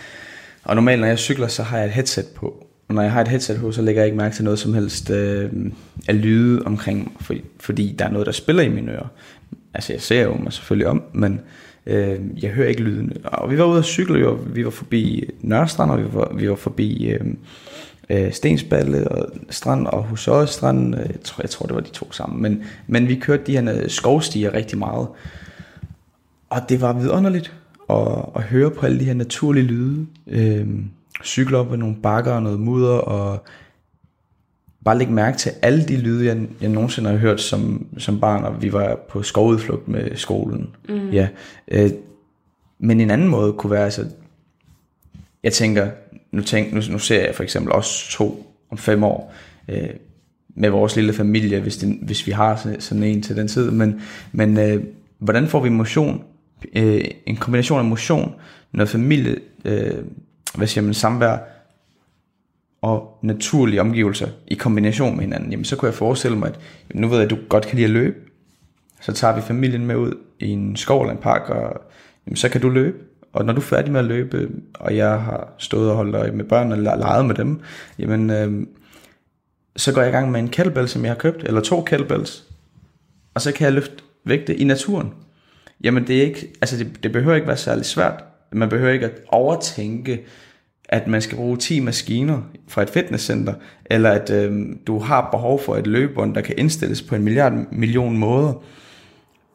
E: Og normalt, når jeg cykler, så har jeg et headset på. Og når jeg har et headset på, så lægger jeg ikke mærke til noget som helst øh, af lyde omkring mig, for, fordi der er noget, der spiller i mine ører. Altså, jeg ser jo mig selvfølgelig om, men øh, jeg hører ikke lyden. Og vi var ude at cykle, jo. vi var forbi Nørrestrand, og vi var, vi var forbi øh, øh, Stensballe og Strand og Husøje Strand. Øh, jeg tror, jeg tror, det var de to sammen. Men, men vi kørte de her øh, skovstier rigtig meget. Og det var vidunderligt at, at høre på alle de her naturlige lyde. Øh, cykle op ad nogle bakker og noget mudder, og bare lægge mærke til alle de lyde, jeg, jeg nogensinde har hørt som, som barn, og vi var på skovudflugt med skolen. Mm. Ja. Øh, men en anden måde kunne være, altså, jeg tænker, nu, tænk, nu, nu ser jeg for eksempel også to om fem år, øh, med vores lille familie, hvis, det, hvis vi har sådan- sådan en til den tid, men, men øh, hvordan får vi motion, øh, en kombination af motion, noget familie, øh, hvad siger man, samvær, og naturlige omgivelser i kombination med hinanden, jamen så kunne jeg forestille mig, at nu ved jeg, at du godt kan lide at løbe, så tager vi familien med ud i en skov eller en park, og jamen, så kan du løbe. Og når du er færdig med at løbe, og jeg har stået og holdt øje med børn og leget med dem, jamen, øh, så går jeg i gang med en kettlebell, som jeg har købt, eller to kettlebells, og så kan jeg løfte vægte i naturen. Jamen det er ikke, altså det, det behøver ikke være særlig svært. Man behøver ikke at overtænke, at man skal bruge 10 maskiner fra et fitnesscenter, eller at øh, du har behov for et løbebånd, der kan indstilles på en milliard million måder.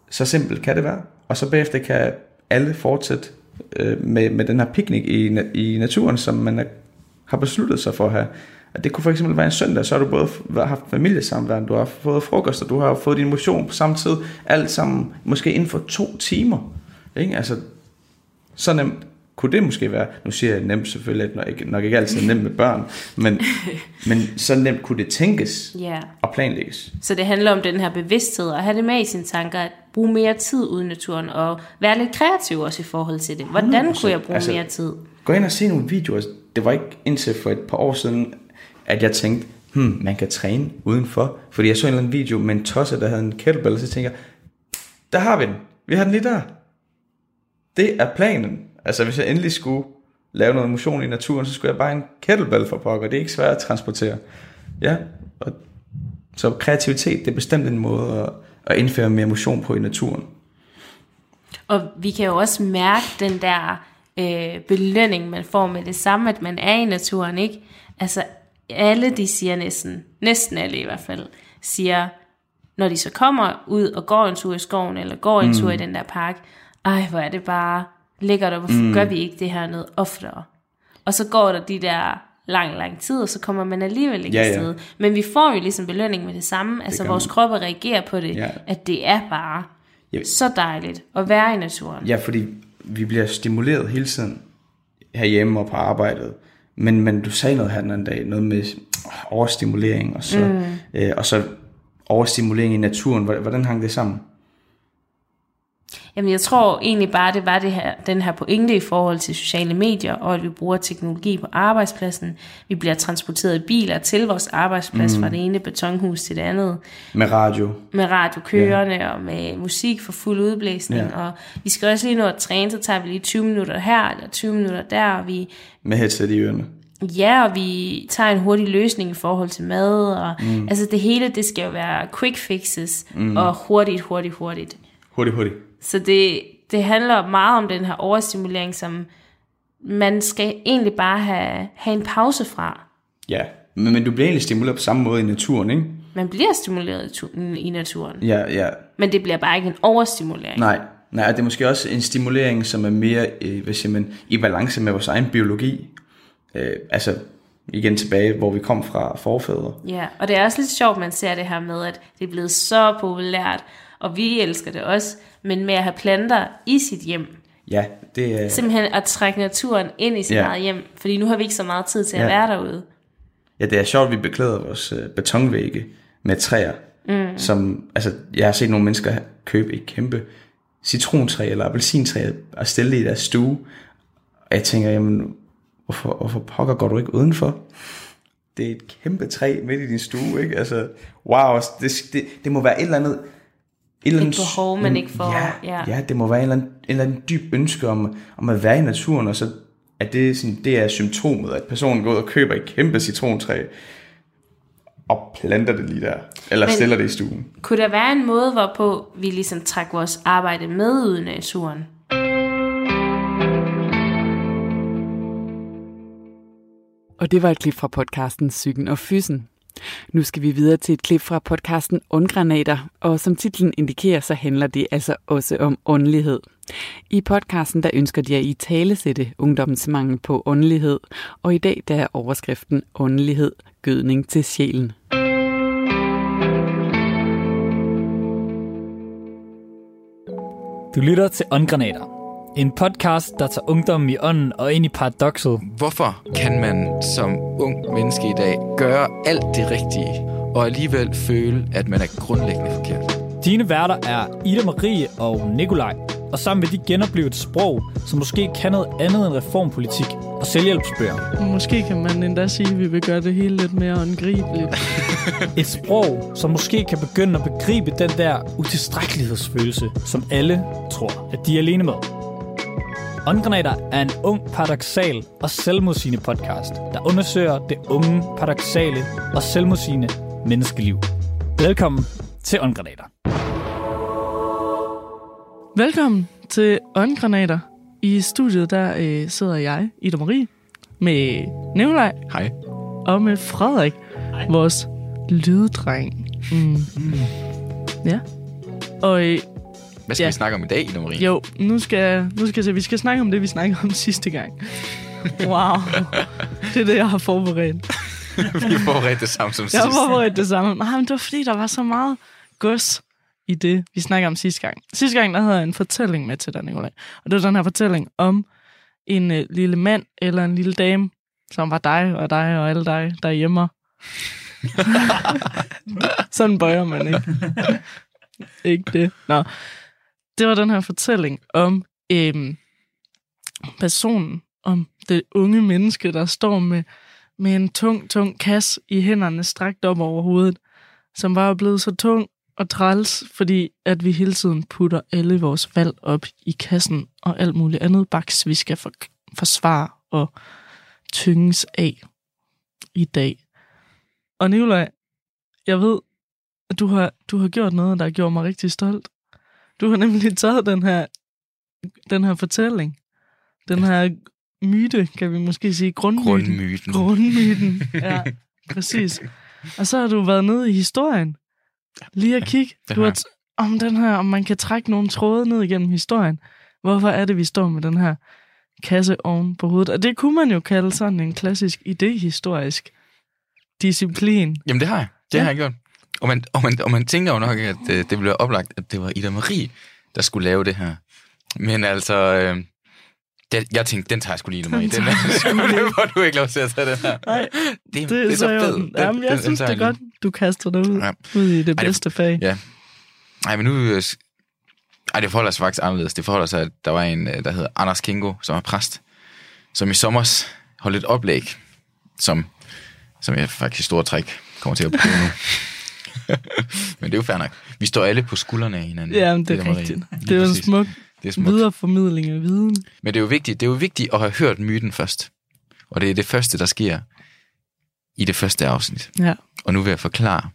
E: Så simpelt kan det være. Og så bagefter kan alle fortsætte øh, med, med den her picnic i, i naturen, som man er, har besluttet sig for at have. At det kunne for eksempel være en søndag, så har du både haft familiesamvær, du har fået frokost, og du har fået din motion på samme tid. Alt sammen måske inden for to timer. Ikke? Altså, så nemt kunne det måske være. Nu siger jeg nemt selvfølgelig, at nok ikke, nok ikke altid nemt med børn, men, men så nemt kunne det tænkes
D: Ja.
E: og planlægges.
D: Så det handler om den her bevidsthed, og have det med i sine tanker, at bruge mere tid ude i naturen, og være lidt kreativ også i forhold til det. Hvordan
E: 100%.
D: kunne jeg bruge
E: Altså-
D: mere tid?
E: Gå ind og se nogle videoer. Det var ikke indtil for et par år siden, at jeg tænkte, hmm, man kan træne udenfor. Fordi jeg så en eller anden video med en tosse, der havde en kettlebell, og så tænker jeg, der har vi den. Vi har den lige der. Det er planen. Altså hvis jeg endelig skulle lave noget motion i naturen, så skulle jeg bare have en kettlebell for pokker. Det er ikke svært at transportere. Ja, og så kreativitet, det er bestemt en måde at, at indføre mere motion på i naturen.
D: Og vi kan jo også mærke den der øh, belønning, man får med det samme, at man er i naturen, ikke? Altså, alle de siger næsten, næsten alle i hvert fald, siger, når de så kommer ud og går en tur i skoven, eller går en mm. tur i den der park, ej, hvor er det bare lækkert, og hvorfor mm. gør vi ikke det her noget oftere? Og så går der de der lang, lang tid, og så kommer man alligevel ikke
E: Ja, ja.
D: afsted. Men vi får jo ligesom belønning med det samme. Altså,
E: gør
D: vores kroppe reagerer på det,
E: Ja.
D: at det er bare
E: Ja.
D: så dejligt at være i naturen.
E: Ja, fordi vi bliver stimuleret hele tiden herhjemme og på arbejdet. Men, men du sagde noget her den anden dag, noget med overstimulering, og så, mm. øh, og så overstimulering i naturen. Hvordan, hvordan hang det sammen?
D: Jamen, jeg tror egentlig bare, det var det her, den her pointe i forhold til sociale medier, og at vi bruger teknologi på arbejdspladsen. Vi bliver transporteret i biler til vores arbejdsplads mm. fra det ene betonhus til det andet,
E: Med radio.
D: med radio kørende yeah. og med musik for fuld udblæsning.
E: Ja.
D: Og vi skal også lige nå at træne, så tager vi lige 20 minutter her, eller 20 minutter der, og vi
E: Med headset i ørerne.
D: Ja, og vi tager en hurtig løsning i forhold til mad, og mm. altså det hele, det skal jo være quick fixes, mm. og hurtigt, hurtigt, hurtigt.
E: Hurtigt, hurtigt.
D: Så det, det handler meget om den her overstimulering, som man skal egentlig bare have, have en pause fra.
E: Ja, men, men du bliver egentlig stimuleret på samme måde i naturen, ikke?
D: Man bliver stimuleret i, tu- i naturen,
E: Ja, ja.
D: men det bliver bare ikke en overstimulering.
E: Nej, nej, det er måske også en stimulering, som er mere øh, hvad siger man, i balance med vores egen biologi. Øh, altså, igen tilbage, hvor vi kom fra forfædre.
D: Ja, og det er også lidt sjovt, man ser det her med, at det er blevet så populært, og vi elsker det også, men med at have planter i sit hjem,
E: Ja, det er...
D: simpelthen at trække naturen ind i sit
E: Ja.
D: eget hjem, fordi nu har vi ikke så meget tid til at
E: Ja.
D: være derude.
E: Ja, det er sjovt, at vi beklæder vores øh, betonvægge med træer. Mm. Som, altså, jeg har set nogle mennesker købe et kæmpe citrontræ eller appelsintræ og stille det i deres stue. Og jeg tænker, jamen, hvorfor, hvorfor pokker går du ikke udenfor? Det er et kæmpe træ midt i din stue, ikke? Altså, wow, det, det, det må være et eller andet... Et, eller andet,
D: behov, man ikke får,
E: Ja,
D: ja.
E: ja. det må være en eller anden, en eller anden dyb ønske om, om at være i naturen, og så at det, sådan, det er symptomet, at personen går ud og køber et kæmpe citrontræ, og planter det lige der, eller
D: Men-
E: Men, stiller det i stuen.
D: Kunne der være en måde, hvorpå vi ligesom trækker vores arbejde med ud i naturen?
A: Og det var et klip fra podcasten Psyken og Fysen. Nu skal vi videre til et klip fra podcasten Undgranater, og som titlen indikerer, så handler det altså også om åndelighed. I podcasten der ønsker de at i tale sætte ungdommens mangel på åndelighed, og i dag der er overskriften Åndelighed, gødning til sjælen.
F: Du lytter til Åndgranater. En podcast, der tager ungdommen i ånden og ind i paradokset.
G: Hvorfor kan man som ung menneske i dag gøre alt det rigtige, og alligevel føle, at man er grundlæggende forkert?
F: Dine værter er Ida Marie og Nikolaj. Og sammen vil de genopleve et sprog, som måske kan noget andet end reformpolitik og selvhjælpsbøger.
H: Måske kan man endda sige, at vi vil gøre det hele lidt mere angribeligt.
F: Et sprog, som måske kan begynde at begribe den der utilstrækkelighedsfølelse, som alle tror, at de er alene med. Åndgranater er en ung, paradoxal og selvmodsigende podcast, der undersøger det unge, paradoxale og selvmodsigende menneskeliv. Velkommen til Åndgranater.
H: Velkommen til Åndgranater. I studiet der øh, sidder jeg, Ida Marie, med Nikolaj
G: Hej.
H: og med Frederik, Hej. vores lyddreng. Mm. Mm. Ja. Og øh,
G: Hvad skal
H: Ja.
G: vi snakke om i dag, Ida Marie?
H: jo, nu skal, nu skal jeg se, vi skal snakke om det, vi snakkede om sidste gang. Wow. det er det, jeg har forberedt.
G: vi får rigtig det samme som
H: Jeg
G: sidst.
H: har forberedt det samme. Nej, men det var fordi, der var så meget gods i det, vi snakkede om sidste gang. Sidste gang, der havde jeg en fortælling med til dig, Nicolaj. Og det var den her fortælling om en øh, lille mand eller en lille dame, som var dig og dig og alle dig derhjemme. Sådan bøjer man ikke. ikke det. Nå. Det var den her fortælling om øhm, personen, om det unge menneske, der står med, med en tung, tung kasse i hænderne strakt op over hovedet, som var blevet så tung og træls, fordi at vi hele tiden putter alle vores valg op i kassen og alt muligt andet baks, vi skal for, forsvare og tynges af i dag. Og Nicolaj, jeg ved, at du har, du har gjort noget, der har gjort mig rigtig stolt. Du har nemlig taget den her, den her fortælling, den her myte, kan vi måske sige. Grundmyten.
G: Grundmyten.
H: Grundmyten, ja, præcis. Og så har du været nede i historien. Lige at kigge du
G: har
H: t- om den her, om man kan trække nogle tråde ned igennem historien. Hvorfor er det, vi står med den her kasse oven på hovedet? Og det kunne man jo kalde sådan en klassisk idehistorisk disciplin.
G: Jamen, det har jeg. Det
H: ja.
G: har jeg gjort. Og man, og, man, og man tænker jo nok, at øh, det blev oplagt, at det var Ida Marie, der skulle lave det her. Men altså, øh, det, jeg tænkte, den tager jeg sgu lige, Ida Marie. Den, den får du ikke lov til at tage den her.
H: Nej,
G: Det,
H: det,
G: det er så fedt. Den-
H: Jamen, jeg
G: den- den
H: synes,
G: tager
H: det er godt, du kaster dig ud,
G: Ja.
H: ud i det
G: det-
H: bedste fag.
G: Ja. Nej, men nu... øh, Ej, det forholder sig faktisk anderledes. Det forholder sig, at der var en, øh, der hedder Anders Kingo, som er præst, som i sommer holdt et oplæg, som, som jeg faktisk i store træk kommer til at bruge nu. men det er jo fair nok. Vi står alle på skuldrene af hinanden.
H: Ja, men det er rigtigt. Det er jo en smuk
G: Det er smukt.
H: videreformidling af viden.
G: Men det er jo vigtigt, det er jo vigtigt at have hørt myten først. Og det er det første, der sker i det første afsnit.
H: Ja,
G: Og nu vil jeg forklare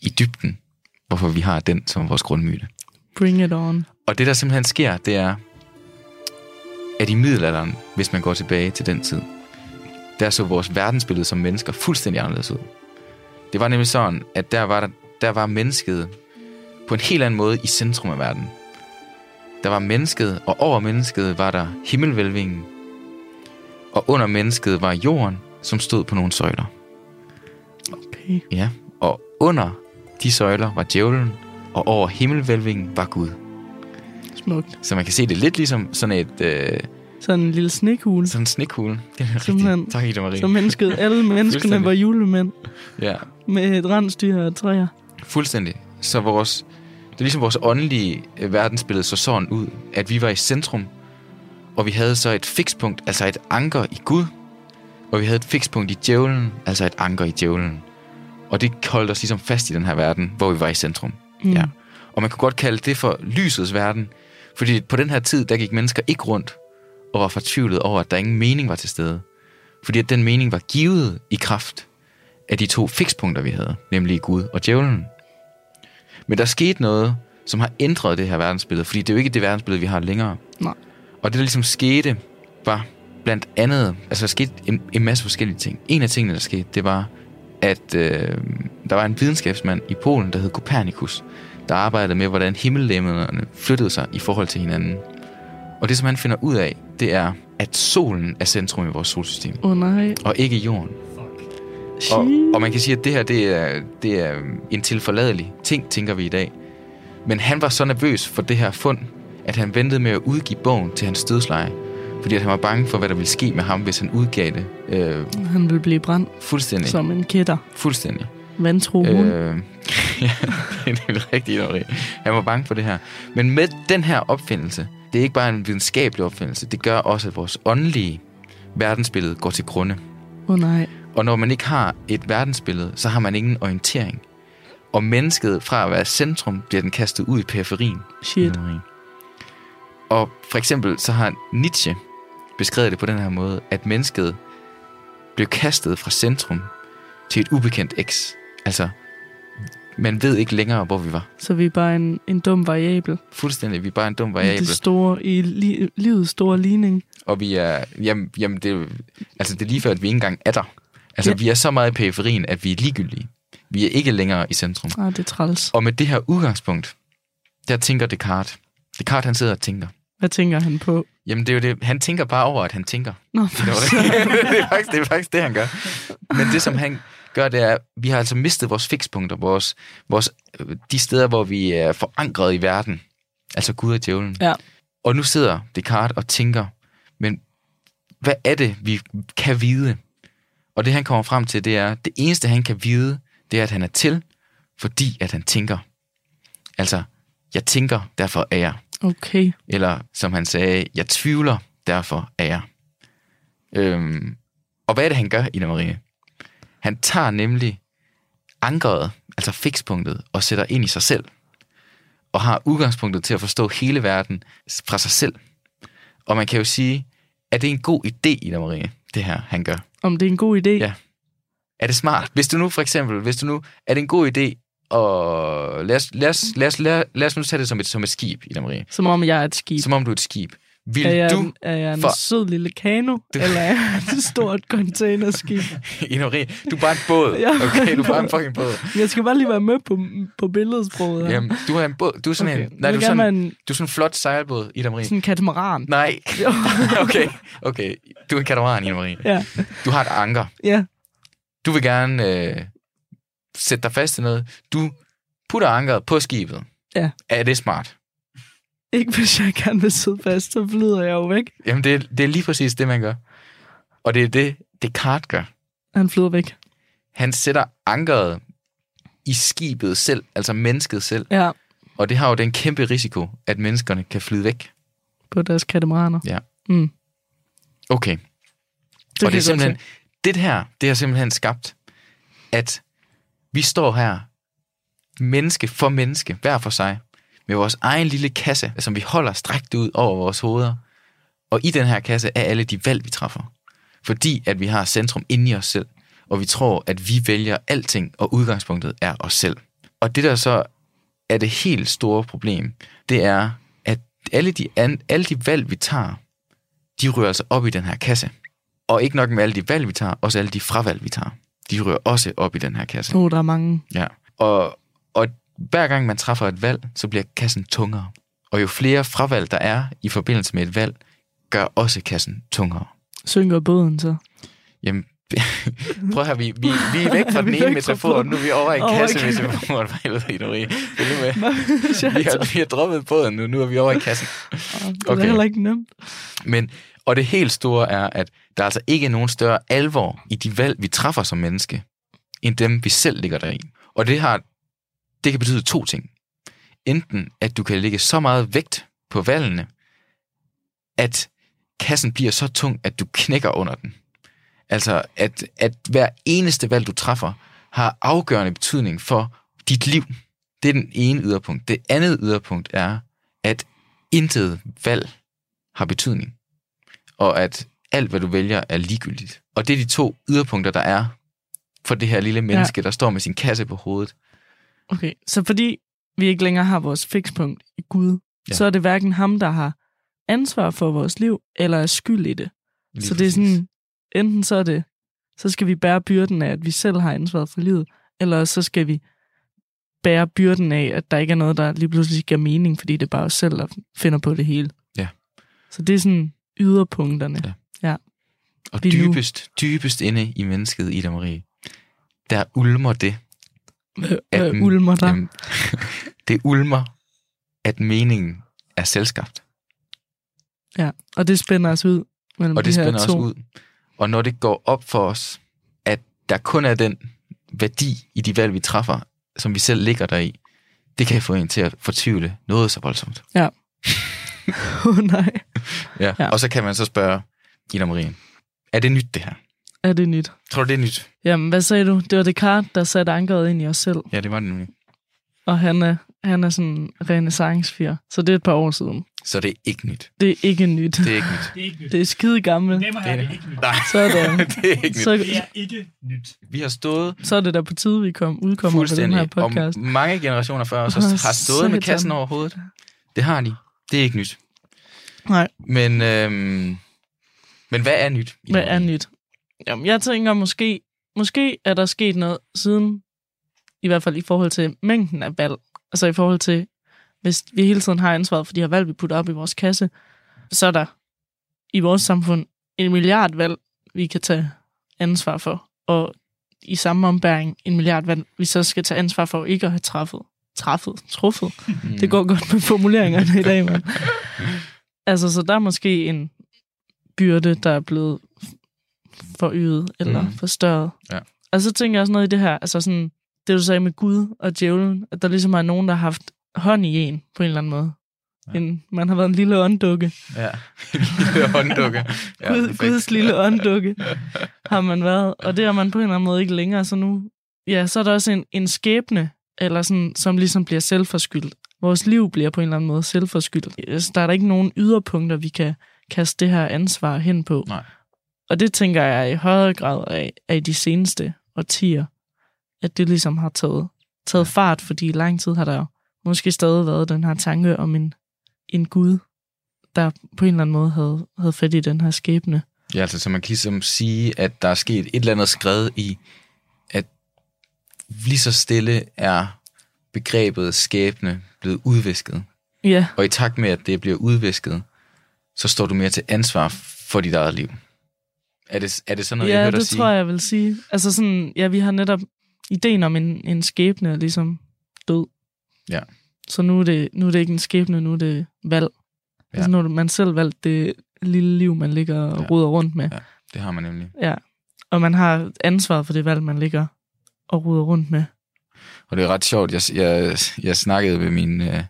G: i dybden, hvorfor vi har den som vores grundmyte.
H: bring it on.
G: Og det, der simpelthen sker, det er, at i middelalderen, hvis man går tilbage til den tid, der så vores verdensbillede som mennesker fuldstændig anderledes ud. Det var nemlig sådan, at der var, der, var mennesket på en helt anden måde i centrum af verden. Der var mennesket, og over mennesket var der himmelvælvingen. Og under mennesket var jorden, som stod på nogle søjler.
H: Okay.
G: Ja, og under de søjler var djævlen, og over himmelvælvingen var Gud.
H: Smukt.
G: Så man kan se det lidt ligesom sådan et øh,
H: Sådan en lille snekugle.
G: sådan en snekugle. Det er
H: Simpelthen.
G: Tak, Ida Marie.
H: Så mennesket, alle menneskene var julemænd
G: Ja,
H: med et rensdyr og træer.
G: fuldstændig. Så vores, det er ligesom vores åndelige øh, verdensbillede så sådan ud, at vi var i centrum, og vi havde så et fikspunkt, altså et anker i Gud, og vi havde et fikspunkt i djævlen, altså et anker i djævlen. Og det holdt os ligesom fast i den her verden, hvor vi var i centrum.
H: Mm.
G: Ja. Og man kunne godt kalde det for lysets verden, fordi på den her tid, der gik mennesker ikke rundt og var fortvivlet over, at der ingen mening var til stede. Fordi at den mening var givet i kraft af de to fikspunkter, vi havde, nemlig Gud og djævlen. Men der skete noget, som har ændret det her verdensbillede, fordi det er jo ikke det verdensbillede, vi har længere.
H: Nej.
G: Og det, der ligesom skete, var blandt andet, altså der skete en, en masse forskellige ting. En af tingene, der skete, det var, at øh, der var en videnskabsmand i Polen, der hed Copernicus, der arbejdede med, hvordan himmellegemerne flyttede sig i forhold til hinanden. Og det, som han finder ud af, det er, at solen er centrum i vores solsystem,
H: oh, nej.
G: og ikke jorden. Og, og man kan sige, at det her det er, det er en tilforladelig ting, tænker vi i dag. Men han var så nervøs for det her fund, at han ventede med at udgive bogen til hans dødsleje. Fordi at han var bange for, hvad der ville ske med ham, hvis han udgav det. Øh,
H: Han vil blive brændt
G: fuldstændig.
H: som en kætter.
G: Fuldstændig.
H: Vantro.
G: Øh, ja, det er rigtigt, Marie. Han var bange for det her. Men med den her opfindelse, det er ikke bare en videnskabelig opfindelse, det gør også, at vores åndelige verdensbillede går til grunde.
H: Åh oh, nej.
G: Og når man ikke har et verdensbillede, så har man ingen orientering. Og mennesket fra at være centrum, bliver den kastet ud i periferien.
H: Shit.
G: Marie. Og for eksempel så har Nietzsche beskrevet det på den her måde, at mennesket blev kastet fra centrum til et ubekendt x. Altså, man ved ikke længere, hvor vi var.
H: Så vi er bare en, en dum variabel.
G: Fuldstændig, vi er bare en dum
H: I
G: variabel.
H: det store, i li, livets store ligning.
G: Og vi er, jamen, jamen det, altså det er lige før, at vi ikke engang er der. Altså,
H: Ja.
G: vi er så meget i periferien, at vi er ligegyldige. Vi er ikke længere i centrum.
H: Ah, det er træls.
G: Og med det her udgangspunkt, der tænker Descartes. Descartes, han sidder og tænker.
H: Hvad tænker han på?
G: Jamen, det er jo det. Han tænker bare over, at han tænker.
H: Nå,
G: Det, var det. det, er faktisk, det er faktisk det, han gør. Men det, som han gør, det er, at vi har altså mistet vores fikspunkter, vores, vores, øh, de steder, hvor vi er forankret i verden. Altså Gud og djævlen.
H: Ja.
G: Og nu sidder Descartes og tænker, men hvad er det, vi kan vide? Og det, han kommer frem til, det er, det eneste, han kan vide, det er, at han er til, fordi at han tænker. Altså, jeg tænker, derfor er jeg.
H: Okay.
G: Eller som han sagde, jeg tvivler, derfor er jeg. Øhm, og hvad er det, han gør, Ina Marie? Han tager nemlig ankeret, altså fikspunktet, og sætter ind i sig selv. Og har udgangspunktet til at forstå hele verden fra sig selv. Og man kan jo sige, at det er en god idé, Ina Marie, det her, han gør.
H: Om det er en god idé?
G: Ja. Er det smart? Hvis du nu for eksempel, hvis du nu, er det en god idé, og lad os, lad os, lad os, lad os, lad os nu tage det som et, som et skib, Ida Marie.
H: Som om jeg er et skib.
G: Som om du er et skib. Vil
H: er, jeg,
G: du,
H: er jeg en
G: for-
H: sød lille kano,
G: Du-
H: eller er jeg et stort containerskib?
G: ignorere? Du er bare en båd. Okay, du er bare en fucking båd.
H: Jeg skal bare lige være med på, på billedsproget. her.
G: Jamen, du er en båd. Du er sådan
H: okay.
G: en... Nej, du er sådan,
H: en,
G: du er sådan en flot sejlbåd, Ida Marie.
H: sådan en katamaran.
G: Nej. Okay, okay. Du er en katamaran, Ida Marie.
H: Ja,
G: Du har et anker.
H: ja.
G: Du vil gerne øh, sætte dig fast til noget. Du putter ankeret på skibet.
H: Ja.
G: Er det smart?
H: Ikke hvis jeg gerne vil sidde fast, så flyder jeg jo væk.
G: Jamen, det, er- det er lige præcis det, man gør. Og det er det, Descartes gør.
H: Han flyder væk.
G: Han sætter ankeret i skibet selv, altså mennesket selv.
H: Ja,
G: Og det har jo den kæmpe risiko, at menneskerne kan flyde væk.
H: på deres katamaraner.
G: Ja.
H: Mm.
G: Okay.
H: Det
G: og det er simpelthen, det her, det har simpelthen skabt, at vi står her, menneske for menneske, hver for sig, med vores egen lille kasse, som vi holder strækt ud over vores hoveder. Og i den her kasse er alle de valg, vi træffer. Fordi at vi har centrum inde i os selv, og vi tror, at vi vælger alting, og udgangspunktet er os selv. Og det der så er det helt store problem, det er, at alle de, an, alle de valg, vi tager, de rører altså op i den her kasse. Og ikke nok med alle de valg, vi tager, også alle de fravalg, vi tager. De rører også op i den her kasse.
H: Oh, der er mange.
G: Ja. Og, og hver gang man træffer et valg, så bliver kassen tungere. Og jo flere fravalg, der er i forbindelse med et valg, gør også kassen tungere.
H: Synker båden så.
G: Jamen, prøv her, vi, vi, vi er væk fra den
H: er
G: ene metafor, nu er vi over i
H: Over i
G: kassemetaforen. For helvede. Vi har, vi har droppet båden nu, nu er vi over i kassen.
H: Det er heller ikke nemt.
G: Men, og det helt store er, at der altså ikke er nogen større alvor i de valg, vi træffer som menneske, end dem, vi selv ligger deri. Og det, har, det kan betyde to ting. Enten, at du kan lægge så meget vægt på valgene, at kassen bliver så tung, at du knækker under den. Altså, at, at hver eneste valg, du træffer, har afgørende betydning for dit liv. Det er den ene yderpunkt. Det andet yderpunkt er, at intet valg har betydning. Og at alt, hvad du vælger, er ligegyldigt. Og det er de to yderpunkter, der er for det her lille menneske, ja. der står med sin kasse på hovedet.
H: Okay, så fordi vi ikke længere har vores fikspunkt i Gud,
G: Ja.
H: så er det hverken ham, der har ansvar for vores liv, eller er skyld i det.
G: Lige
H: så det er
G: præcis.
H: sådan, enten så er det, så skal vi bære byrden af, at vi selv har ansvaret for livet, eller så skal vi bære byrden af, at der ikke er noget, der lige pludselig giver mening, fordi det er bare os selv, der finder på det hele.
G: Ja.
H: Så det er sådan yderpunkterne.
G: Ja.
H: Ja.
G: Og
H: nu.
G: dybest, dybest inde i mennesket, Ida Marie, der ulmer det.
H: Hvad,
G: at
H: hvad
G: den-
H: ulmer der?
G: Jamen, det ulmer, at meningen er selvskabt.
H: Ja, og det spænder os ud mellem
G: Og det
H: de her
G: spænder
H: to.
G: os ud. Og når det går op for os, at der kun er den værdi i de valg, vi træffer, som vi selv ligger der i, det kan få en til at fortvivle noget så voldsomt.
H: Åh oh, nej,
G: Ja.
H: Ja.
G: Og så kan man så spørge Ida Marie, er det nyt det her?
H: Er det nyt?
G: Tror du, det er nyt?
H: Jamen, hvad sagde du? Det var Descartes, der satte ankeret ind i os selv.
G: Ja, det var det nemlig.
H: Og han er, han er sådan en renaissance-fyr. Så det er et par år siden.
G: Så det er ikke nyt.
H: Det er ikke nyt.
G: Det er ikke nyt.
F: Det er ikke nyt.
H: Det er skide gammelt.
F: Her, det er ikke nyt.
G: Nej,
H: Sådan.
G: det er ikke nyt.
H: Så,
F: Det er ikke nyt.
G: Vi har stået
H: så er det da på tide, vi kom, udkommer på den her podcast.
G: og mange generationer før os har stået med
H: satan.
G: kassen over hovedet. Det har de. Det er ikke nyt.
H: Nej,
G: Men, øhm, men hvad er nyt?
H: Hvad er nyt? Jamen, jeg tænker måske, måske er der sket noget siden, i hvert fald i forhold til mængden af valg. Altså i forhold til, hvis vi hele tiden har ansvaret for de her valg, vi putter op i vores kasse, så er der i vores samfund en milliard valg, vi kan tage ansvar for. Og i samme ombæring en milliard valg, vi så skal tage ansvar for ikke at have træffet. Træffet? Truffet?
G: Mm.
H: Det går godt med formuleringerne i dag, mand. Altså, så der er måske en byrde, der er blevet forøget eller mm. forstørret.
G: Ja.
H: Og så tænker jeg også noget i det her, altså sådan, det du sagde med Gud og djævlen, at der ligesom er nogen, der har haft hånd i en på en eller anden måde. Ja. En, man har været en lille ånddukke.
G: Ja. lille hånddukke.
H: Ja, Gud. Guds lille ånddukke har man været. Og det er man på en eller anden måde ikke længere. Så nu, ja, så er der også en, en skæbne, eller sådan, som ligesom bliver selvforskyldt. Vores liv bliver på en eller anden måde selvforskyldt. Altså, der er der ikke nogen yderpunkter, vi kan kaste det her ansvar hen på.
G: Nej.
H: Og det tænker jeg i højere grad af, af de seneste årtier, at det ligesom har taget, taget fart, fordi i lang tid har der jo måske stadig været den her tanke om en, en Gud, der på en eller anden måde havde, havde fat i den her skæbne.
G: Ja, altså, så man kan ligesom sige, at der er sket et eller andet skred i, at lige så stille er begrebet skæbne blevet udvisket.
H: Ja,
G: Og i takt med, at det bliver udvisket, så står du mere til ansvar for dit eget liv. Er det, er det sådan noget, jeg
H: ja
G: hørte dig
H: det
G: sige?
H: tror jeg, jeg vil sige. Altså sådan, ja, vi har netop ideen om en, en skæbne er ligesom død.
G: Ja.
H: Så nu er, det, nu er det ikke en skæbne, nu er det valg. Ja. Altså nu har man selv valgt det lille liv, man ligger og
G: Ja.
H: ruder rundt med.
G: Ja. Det har man nemlig.
H: Ja. Og man har ansvaret for det valg, man ligger og ruder rundt med.
G: Og det er ret sjovt. Jeg, jeg, jeg snakkede med min, øh,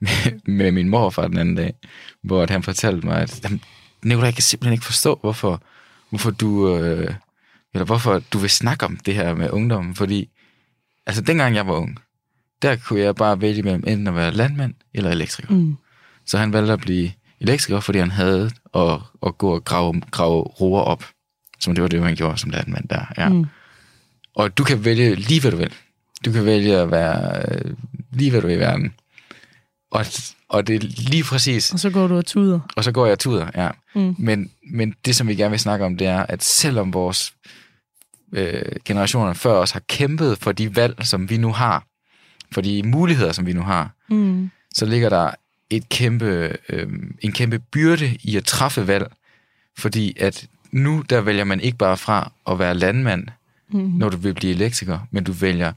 G: med, med min morfar den anden dag, hvor han fortalte mig, at "Jamen, Nicolai, jeg kan simpelthen ikke forstå, hvorfor, hvorfor du... Øh, eller hvorfor du vil snakke om det her med ungdommen, fordi altså dengang jeg var ung, der kunne jeg bare vælge mellem enten at være landmand eller elektriker.
H: Mm.
G: Så han valgte at blive elektriker, fordi han havde at, at gå og grave, grave roer op. Som det var det, man gjorde som landmand der. Ja.
H: Mm.
G: Og du kan vælge lige, hvad du vil. Du kan vælge at være øh, lige, hvad du vil i verden. Og, og det er lige præcis...
H: Og så går du og tuder.
G: Og så går jeg tuder, ja.
H: Mm.
G: Men, men det, som vi gerne vil snakke om, det er, at selvom vores øh, generationer før os har kæmpet for de valg, som vi nu har, for de muligheder, som vi nu har,
H: Mm.
G: så ligger der et kæmpe, øh, en kæmpe byrde i at træffe valg, fordi at nu der vælger man ikke bare fra at være landmand,
H: Mm.
G: når du vil blive elektriker, men du vælger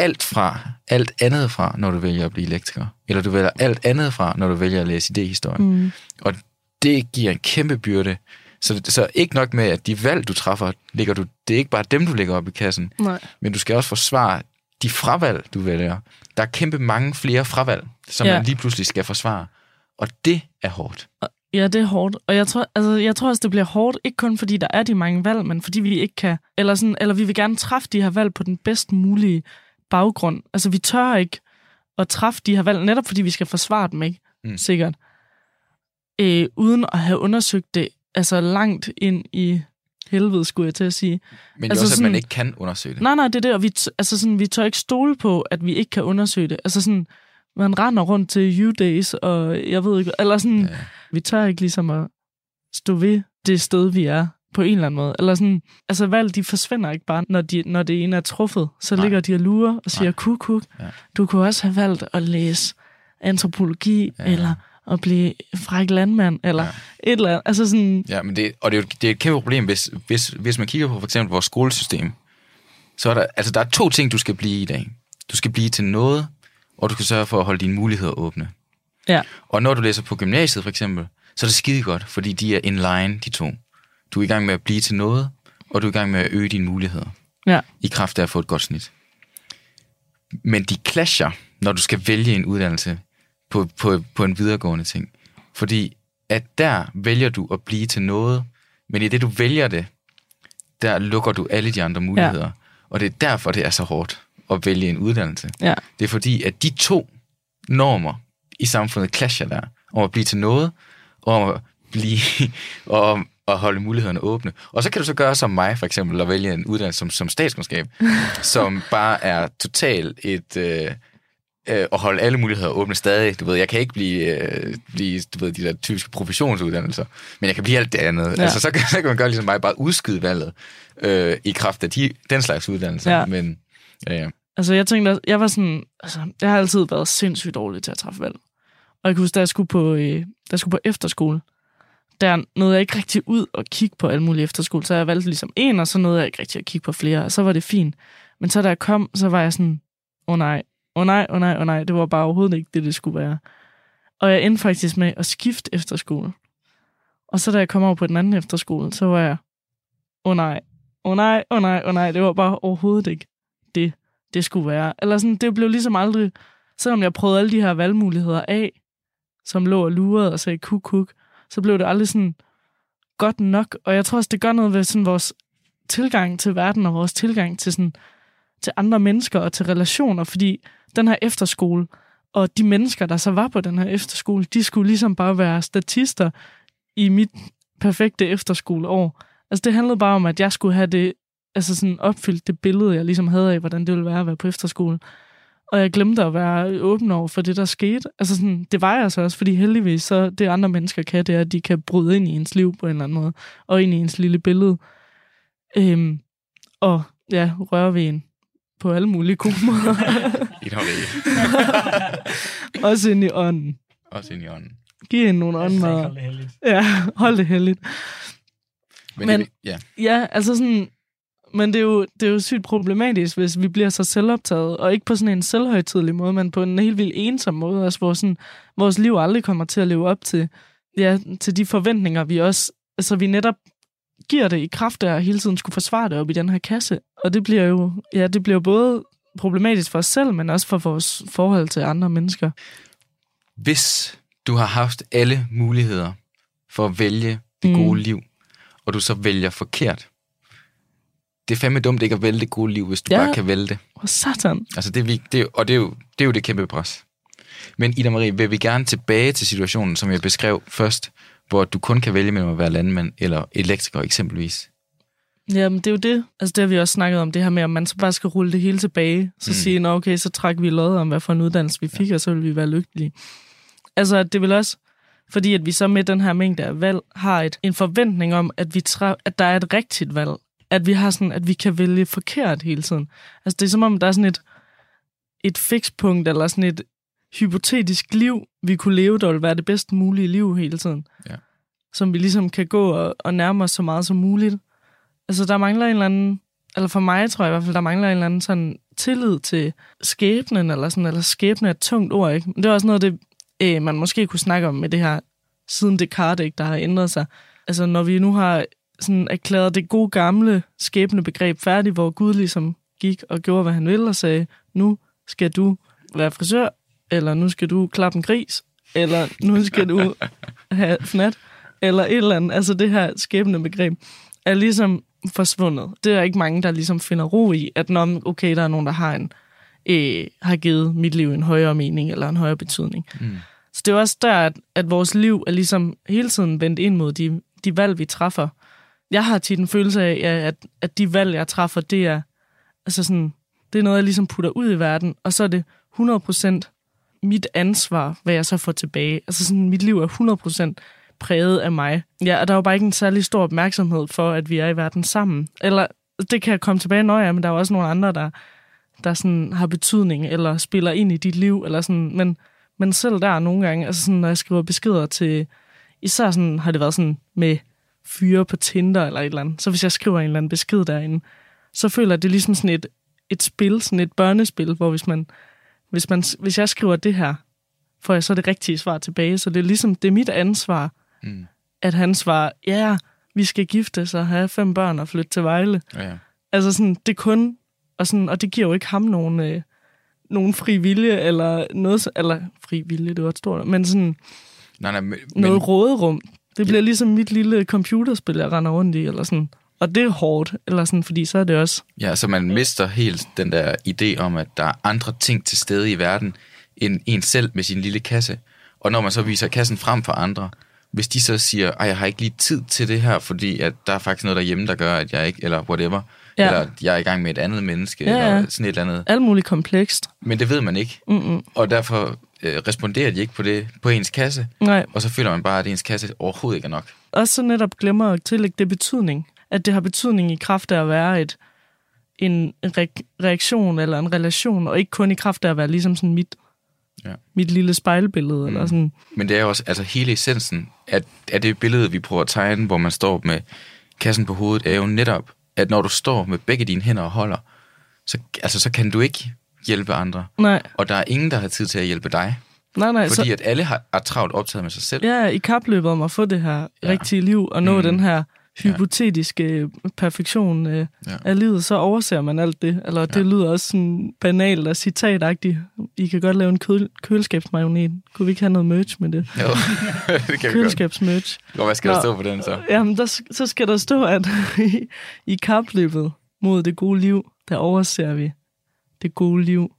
G: alt fra, alt andet fra, når du vælger at blive elektriker. Eller du vælger alt andet fra, når du vælger at læse idéhistorie.
H: Mm.
G: Og det giver en kæmpe byrde. Så, så ikke nok med, at de valg, du træffer, ligger du, det er ikke bare dem, du lægger op i kassen,
H: Nej.
G: men du skal også forsvare de fravalg, du vælger. Der er kæmpe mange flere fravalg, som
H: Ja.
G: man lige pludselig skal forsvare. Og det er hårdt.
H: Ja, det er hårdt. Og jeg tror, altså, jeg tror også, det bliver hårdt, ikke kun fordi der er de mange valg, men fordi vi ikke kan, eller, sådan, eller vi vil gerne træffe de her valg på den bedst mulige baggrund. Altså, vi tør ikke at træffe de her valg, netop fordi vi skal forsvare dem, ikke?
G: Mm.
H: Sikkert. Øh, uden at have undersøgt det, altså langt ind i helvede, skulle jeg til at sige.
G: Men
H: Altså
G: også, at
H: sådan-
G: man ikke kan undersøge det.
H: Nej, nej, det er det, og vi, altså sådan, vi tør ikke stole på, at vi ikke kan undersøge det. Altså sådan, man render rundt til U-Days, og jeg ved ikke, eller sådan,
G: Ja.
H: vi tør ikke ligesom at stå ved det sted, vi er på en eller anden måde. Eller sådan, altså valg, de forsvinder ikke bare, når, de, når det ene er truffet. Så
G: Nej.
H: ligger de og lurer og siger, kuk, kuk,
G: Ja.
H: du kunne også have valgt at læse antropologi,
G: Ja.
H: eller at blive fræk landmand, eller
G: ja.
H: et eller andet. Altså sådan,
G: Ja, men det, og det er, jo, det er et kæmpe problem, hvis, hvis, hvis man kigger på for eksempel vores skolesystem. Så er der, altså der er to ting, du skal blive i dag. Du skal blive til noget, og du skal sørge for at holde dine muligheder åbne.
H: ja,
G: Og når du læser på gymnasiet for eksempel, så er det skide godt, fordi de er in line, de to. Du er i gang med at blive til noget, og du er i gang med at øge dine muligheder.
H: ja,
G: I kraft af at få et godt snit. Men de clasher, når du skal vælge en uddannelse på, på, på en videregående ting. Fordi at der vælger du at blive til noget, men i det du vælger det, der lukker du alle de andre muligheder. Ja. Og det er derfor, det er så hårdt at vælge en uddannelse.
H: ja,
G: Det er fordi, at de to normer i samfundet clasher der, om at blive til noget, og om at, blive, og om at holde mulighederne åbne. Og så kan du så gøre som mig, for eksempel, at vælge en uddannelse som, som statskundskab, som bare er totalt et... Øh, øh, at holde alle muligheder åbne stadig. Du ved, jeg kan ikke blive, øh, blive du ved, de der typiske professionsuddannelser, men jeg kan blive alt det andet. Ja. Altså, så, kan, så kan man gøre ligesom mig, bare udskyde valget øh, i kraft af de, den slags uddannelser.
H: Ja.
G: Men, ja.
H: Altså, jeg tænkte, jeg var sådan, altså, jeg har altid været sindssygt dårlig til at træffe valg. Og jeg kan huske, da jeg skulle på, øh, da jeg skulle på efterskole, der nåede jeg ikke rigtig ud og kigge på alle mulige efterskole, så jeg valgte ligesom en, og så nåede jeg ikke rigtig at kigge på flere, og så var det fint. Men så da jeg kom, så var jeg sådan, åh oh, nej, åh oh, nej, åh oh, nej, åh oh, nej, det var bare overhovedet ikke det, det skulle være. Og jeg endte faktisk med at skifte efterskole. Og så da jeg kom over på den anden efterskole, så var jeg, åh oh, nej, åh oh, nej, åh oh, nej, åh oh, nej, det var bare overhovedet ikke det, det skulle være. Eller sådan, det blev ligesom aldrig, selvom jeg prøvede alle de her valgmuligheder af, som lå og lurede og sagde kuk, kuk, så blev det aldrig sådan godt nok. Og jeg tror også, det gør noget ved sådan vores tilgang til verden og vores tilgang til, sådan, til andre mennesker og til relationer, fordi den her efterskole og de mennesker, der så var på den her efterskole, de skulle ligesom bare være statister i mit perfekte efterskoleår. Altså det handlede bare om, at jeg skulle have det, altså sådan opfyldt det billede, jeg ligesom havde af, hvordan det ville være at være på efterskole. Og jeg glemte at være åben over for det, der skete. Altså sådan, det var jeg så også, fordi heldigvis, så det andre mennesker kan, det er, at de kan bryde ind i ens liv på en eller anden måde, og ind i ens lille billede. Øhm, og ja, røre ved en på alle mulige gode måder.
G: I et håndværk.
H: også ind i ånden.
G: Også ind i ånden.
H: Giv hende nogle åndmad. Ja, hold det heldigt.
G: Men,
H: Men-
G: det, ja,
H: Ja, altså sådan... Men det er, jo, det er jo sygt problematisk, hvis vi bliver så selvoptaget, og ikke på sådan en selvhøjtidlig måde, men på en helt vildt ensom måde, også hvor sådan, vores liv aldrig kommer til at leve op til, ja, til de forventninger, vi også, altså vi netop giver det i kraft af at hele tiden skulle forsvare det op i den her kasse. Og det bliver jo, ja, det bliver både problematisk for os selv, men også for vores forhold til andre mennesker.
G: hvis du har haft alle muligheder for at vælge det
H: Mm.
G: gode liv, og du så vælger forkert, det er fandme dumt ikke at vælge det gode liv, hvis du
H: Ja.
G: bare kan vælge det.
H: Hvor satan.
G: Altså det, er vi- det, og det er, jo, det er jo det kæmpe pres. Men Ida Marie, vil vi gerne tilbage til situationen, som jeg beskrev først, hvor du kun kan vælge mellem at være landmand eller elektriker eksempelvis.
H: Jamen, det er jo det. Altså, det har vi også snakket om, det her med, om man så bare skal rulle det hele tilbage. Så. Mm. sige, nå okay, så trækker vi lod om, hvad for en uddannelse vi fik, ja. og så vil vi være lykkelige. Altså, det vil også, fordi at vi så med den her mængde af valg, har et, en forventning om, at, vi træ, at der er et rigtigt valg. At vi har sådan, at vi kan vælge forkert hele tiden. Altså, det er som om, der er sådan et, et fikspunkt, eller sådan et hypotetisk liv, vi kunne leve, der vil være det bedst mulige liv hele tiden.
G: Ja.
H: Som vi ligesom kan gå og, og nærme os så meget som muligt. Altså, der mangler en eller anden, eller for mig tror jeg i hvert fald, der mangler en eller anden sådan tillid til skæbnen, eller sådan, eller skæbne er et tungt ord, ikke? Men det er også noget det, øh, man måske kunne snakke om med det her, siden Descartes, ikke, der har ændret sig. Altså, når vi nu har sådan erklæret det gode gamle skæbnebegreb færdigt, hvor Gud ligesom gik og gjorde, hvad han ville, og sagde, nu skal du være frisør, eller nu skal du klappe en gris, eller nu skal du have fnat, eller et eller andet. Altså det her skæbnebegreb er ligesom forsvundet. Det er ikke mange, der ligesom finder ro i, at når, okay, der er nogen, der har, en, øh, har givet mit liv en højere mening eller en højere betydning.
G: Mm.
H: Så det er også der, at, at vores liv er ligesom hele tiden vendt ind mod de, de valg, vi træffer. Jeg har tit en følelse af, at, at de valg, jeg træffer, det er, altså sådan, det er noget, jeg ligesom putter ud i verden, og så er det 100% mit ansvar, hvad jeg så får tilbage. Altså sådan, mit liv er 100% præget af mig. Ja, og der er jo bare ikke en særlig stor opmærksomhed for, at vi er i verden sammen. Eller, det kan jeg komme tilbage, når jeg, men der er jo også nogle andre, der, der sådan har betydning, eller spiller ind i dit liv, eller sådan, men, men selv der nogle gange, altså sådan, når jeg skriver beskeder til, især sådan, har det været sådan med fyre på Tinder eller et eller andet, så hvis jeg skriver en eller anden besked derinde, så føler jeg, det er ligesom sådan et, et spil, sådan et børnespil, hvor hvis man, hvis man, hvis jeg skriver det her, får jeg så det rigtige svar tilbage, så det er ligesom, det er mit ansvar,
G: Mm.
H: at han svarer, ja, vi skal gifte sig, have fem børn og flytte til Vejle.
G: Ja, ja.
H: Altså sådan, det er kun, og, sådan, og det giver jo ikke ham nogen, øh, nogen fri vilje, eller noget, eller fri vilje, det var et stort, men sådan
G: Nej, nej, men,
H: noget
G: men,
H: råderum. Det bliver ligesom mit lille computerspil, jeg render rundt i, eller sådan. Og det er hårdt, eller sådan, fordi så er det også...
G: ja, så man mister helt den der idé om, at der er andre ting til stede i verden, end en selv med sin lille kasse. Og når man så viser kassen frem for andre, hvis de så siger, at jeg har ikke lige tid til det her, fordi at der er faktisk noget derhjemme, der gør, at jeg ikke, eller whatever,
H: Ja.
G: eller jeg er i gang med et andet menneske,
H: Ja,
G: eller sådan et eller andet.
H: Alt muligt komplekst.
G: Men det ved man ikke,
H: Mm-mm.
G: og derfor øh, responderer de ikke på det på ens kasse,
H: Nej,
G: og så føler man bare, at ens kasse overhovedet ikke er nok.
H: også så netop glemmer at tillægge det betydning. At det har betydning i kraft af at være et, en re- reaktion eller en relation, og ikke kun i kraft af at være ligesom sådan mit,
G: Ja.
H: mit lille spejlbillede. Mm. Eller sådan.
G: Men det er også altså hele essensen af, af det billede, vi prøver at tegne, hvor man står med kassen på hovedet, er jo netop, at når du står med begge dine hænder og holder, så, altså, så kan du ikke hjælpe andre.
H: Nej,
G: Og der er ingen, der har tid til at hjælpe dig.
H: nej, nej.
G: Fordi
H: så,
G: at alle har, er travlt optaget med sig selv.
H: Ja, i kapløbet om at få det her ja. Rigtige liv, og nå. Mm. den her hypotetiske perfektion øh,
G: Ja.
H: af livet, så overser man alt det. Eller det
G: Ja.
H: lyder også sådan banalt og citatagtigt. I kan godt lave en køl- køleskabsmagnet. Kunne vi ikke have noget merch med det?
G: Jo, det kan vi godt.
H: Køleskabsmerch.
G: Og hvad skal der stå på den så?
H: Jamen, der, så skal der stå, at i, i kapløbet mod det gode liv, der overser vi det gode liv.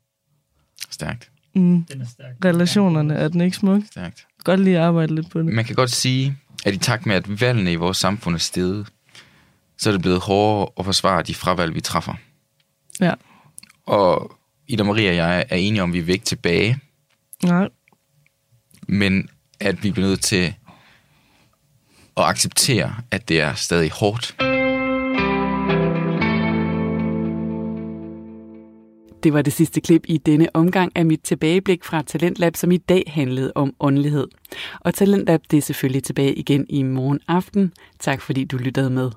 G: Stærkt,
H: Mm.
F: Den er stærk.
H: Relationerne, er den ikke smuk?
G: stærkt.
H: Godt lige at arbejde lidt på det.
G: Man kan godt sige, at i takt med, at valgene i vores samfund er steget, så er det blevet hårdere at forsvare de fravalg, vi træffer.
H: Ja.
G: Og Ida Maria og jeg er enige om, at vi vil ikke tilbage,
H: Nej.
G: men at vi bliver nødt til at acceptere, at det er stadig hårdt.
A: Det var det sidste klip i denne omgang af mit tilbageblik fra Talentlab, som i dag handlede om åndelighed. Og Talentlab det er selvfølgelig tilbage igen i morgen aften. Tak fordi du lyttede med.